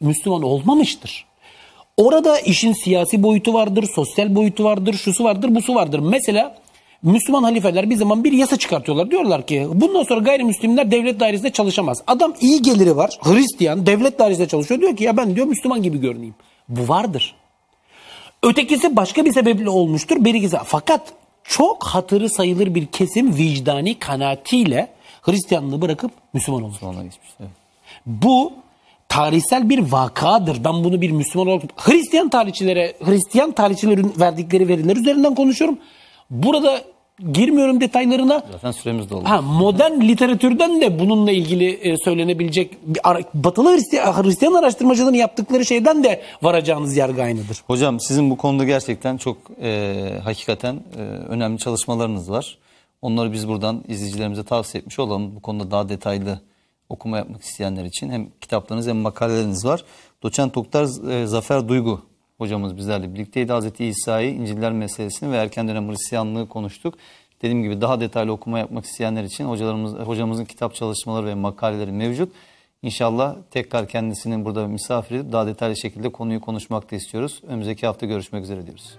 Müslüman olmamıştır. Orada işin siyasi boyutu vardır, sosyal boyutu vardır, şusu vardır, busu vardır. Mesela Müslüman halifeler bir zaman bir yasa çıkartıyorlar. Diyorlar ki bundan sonra gayrimüslimler devlet dairesinde çalışamaz. Adam iyi geliri var, Hristiyan, devlet dairesinde çalışıyor. Diyor ki ya ben diyor Müslüman gibi görüneyim. Bu vardır. Ötekisi başka bir sebeple olmuştur. Birisi fakat çok hatırı sayılır bir kesim vicdani kanaatiyle Hristiyanlığı bırakıp Müslüman geçmiş. Evet. Bu tarihsel bir vakadır. Ben bunu bir Müslüman olarak Hristiyan tarihçilere, Hristiyan tarihçilerin verdikleri veriler üzerinden konuşuyorum. Burada girmiyorum detaylarına. Zaten süremiz doldu. Ha, modern literatürden de bununla ilgili e, söylenebilecek batılı Hristiyan, Hristiyan araştırmacıların yaptıkları şeyden de varacağınız yargı aynıdır. Hocam sizin bu konuda gerçekten çok e, hakikaten e, önemli çalışmalarınız var. Onları biz buradan izleyicilerimize tavsiye etmiş olalım. Bu konuda daha detaylı okuma yapmak isteyenler için hem kitaplarınız hem makaleleriniz var. Doçent Doktor e, Zafer Duygu hocamız bizlerle birlikteydi. Hazreti İsa'yı, İncil'ler meselesini ve erken dönem Hristiyanlığı konuştuk. Dediğim gibi daha detaylı okuma yapmak isteyenler için hocalarımız, hocamızın kitap çalışmaları ve makaleleri mevcut. İnşallah tekrar kendisinin burada misafir edip daha detaylı şekilde konuyu konuşmak da istiyoruz. Önümüzdeki hafta görüşmek üzere diyoruz.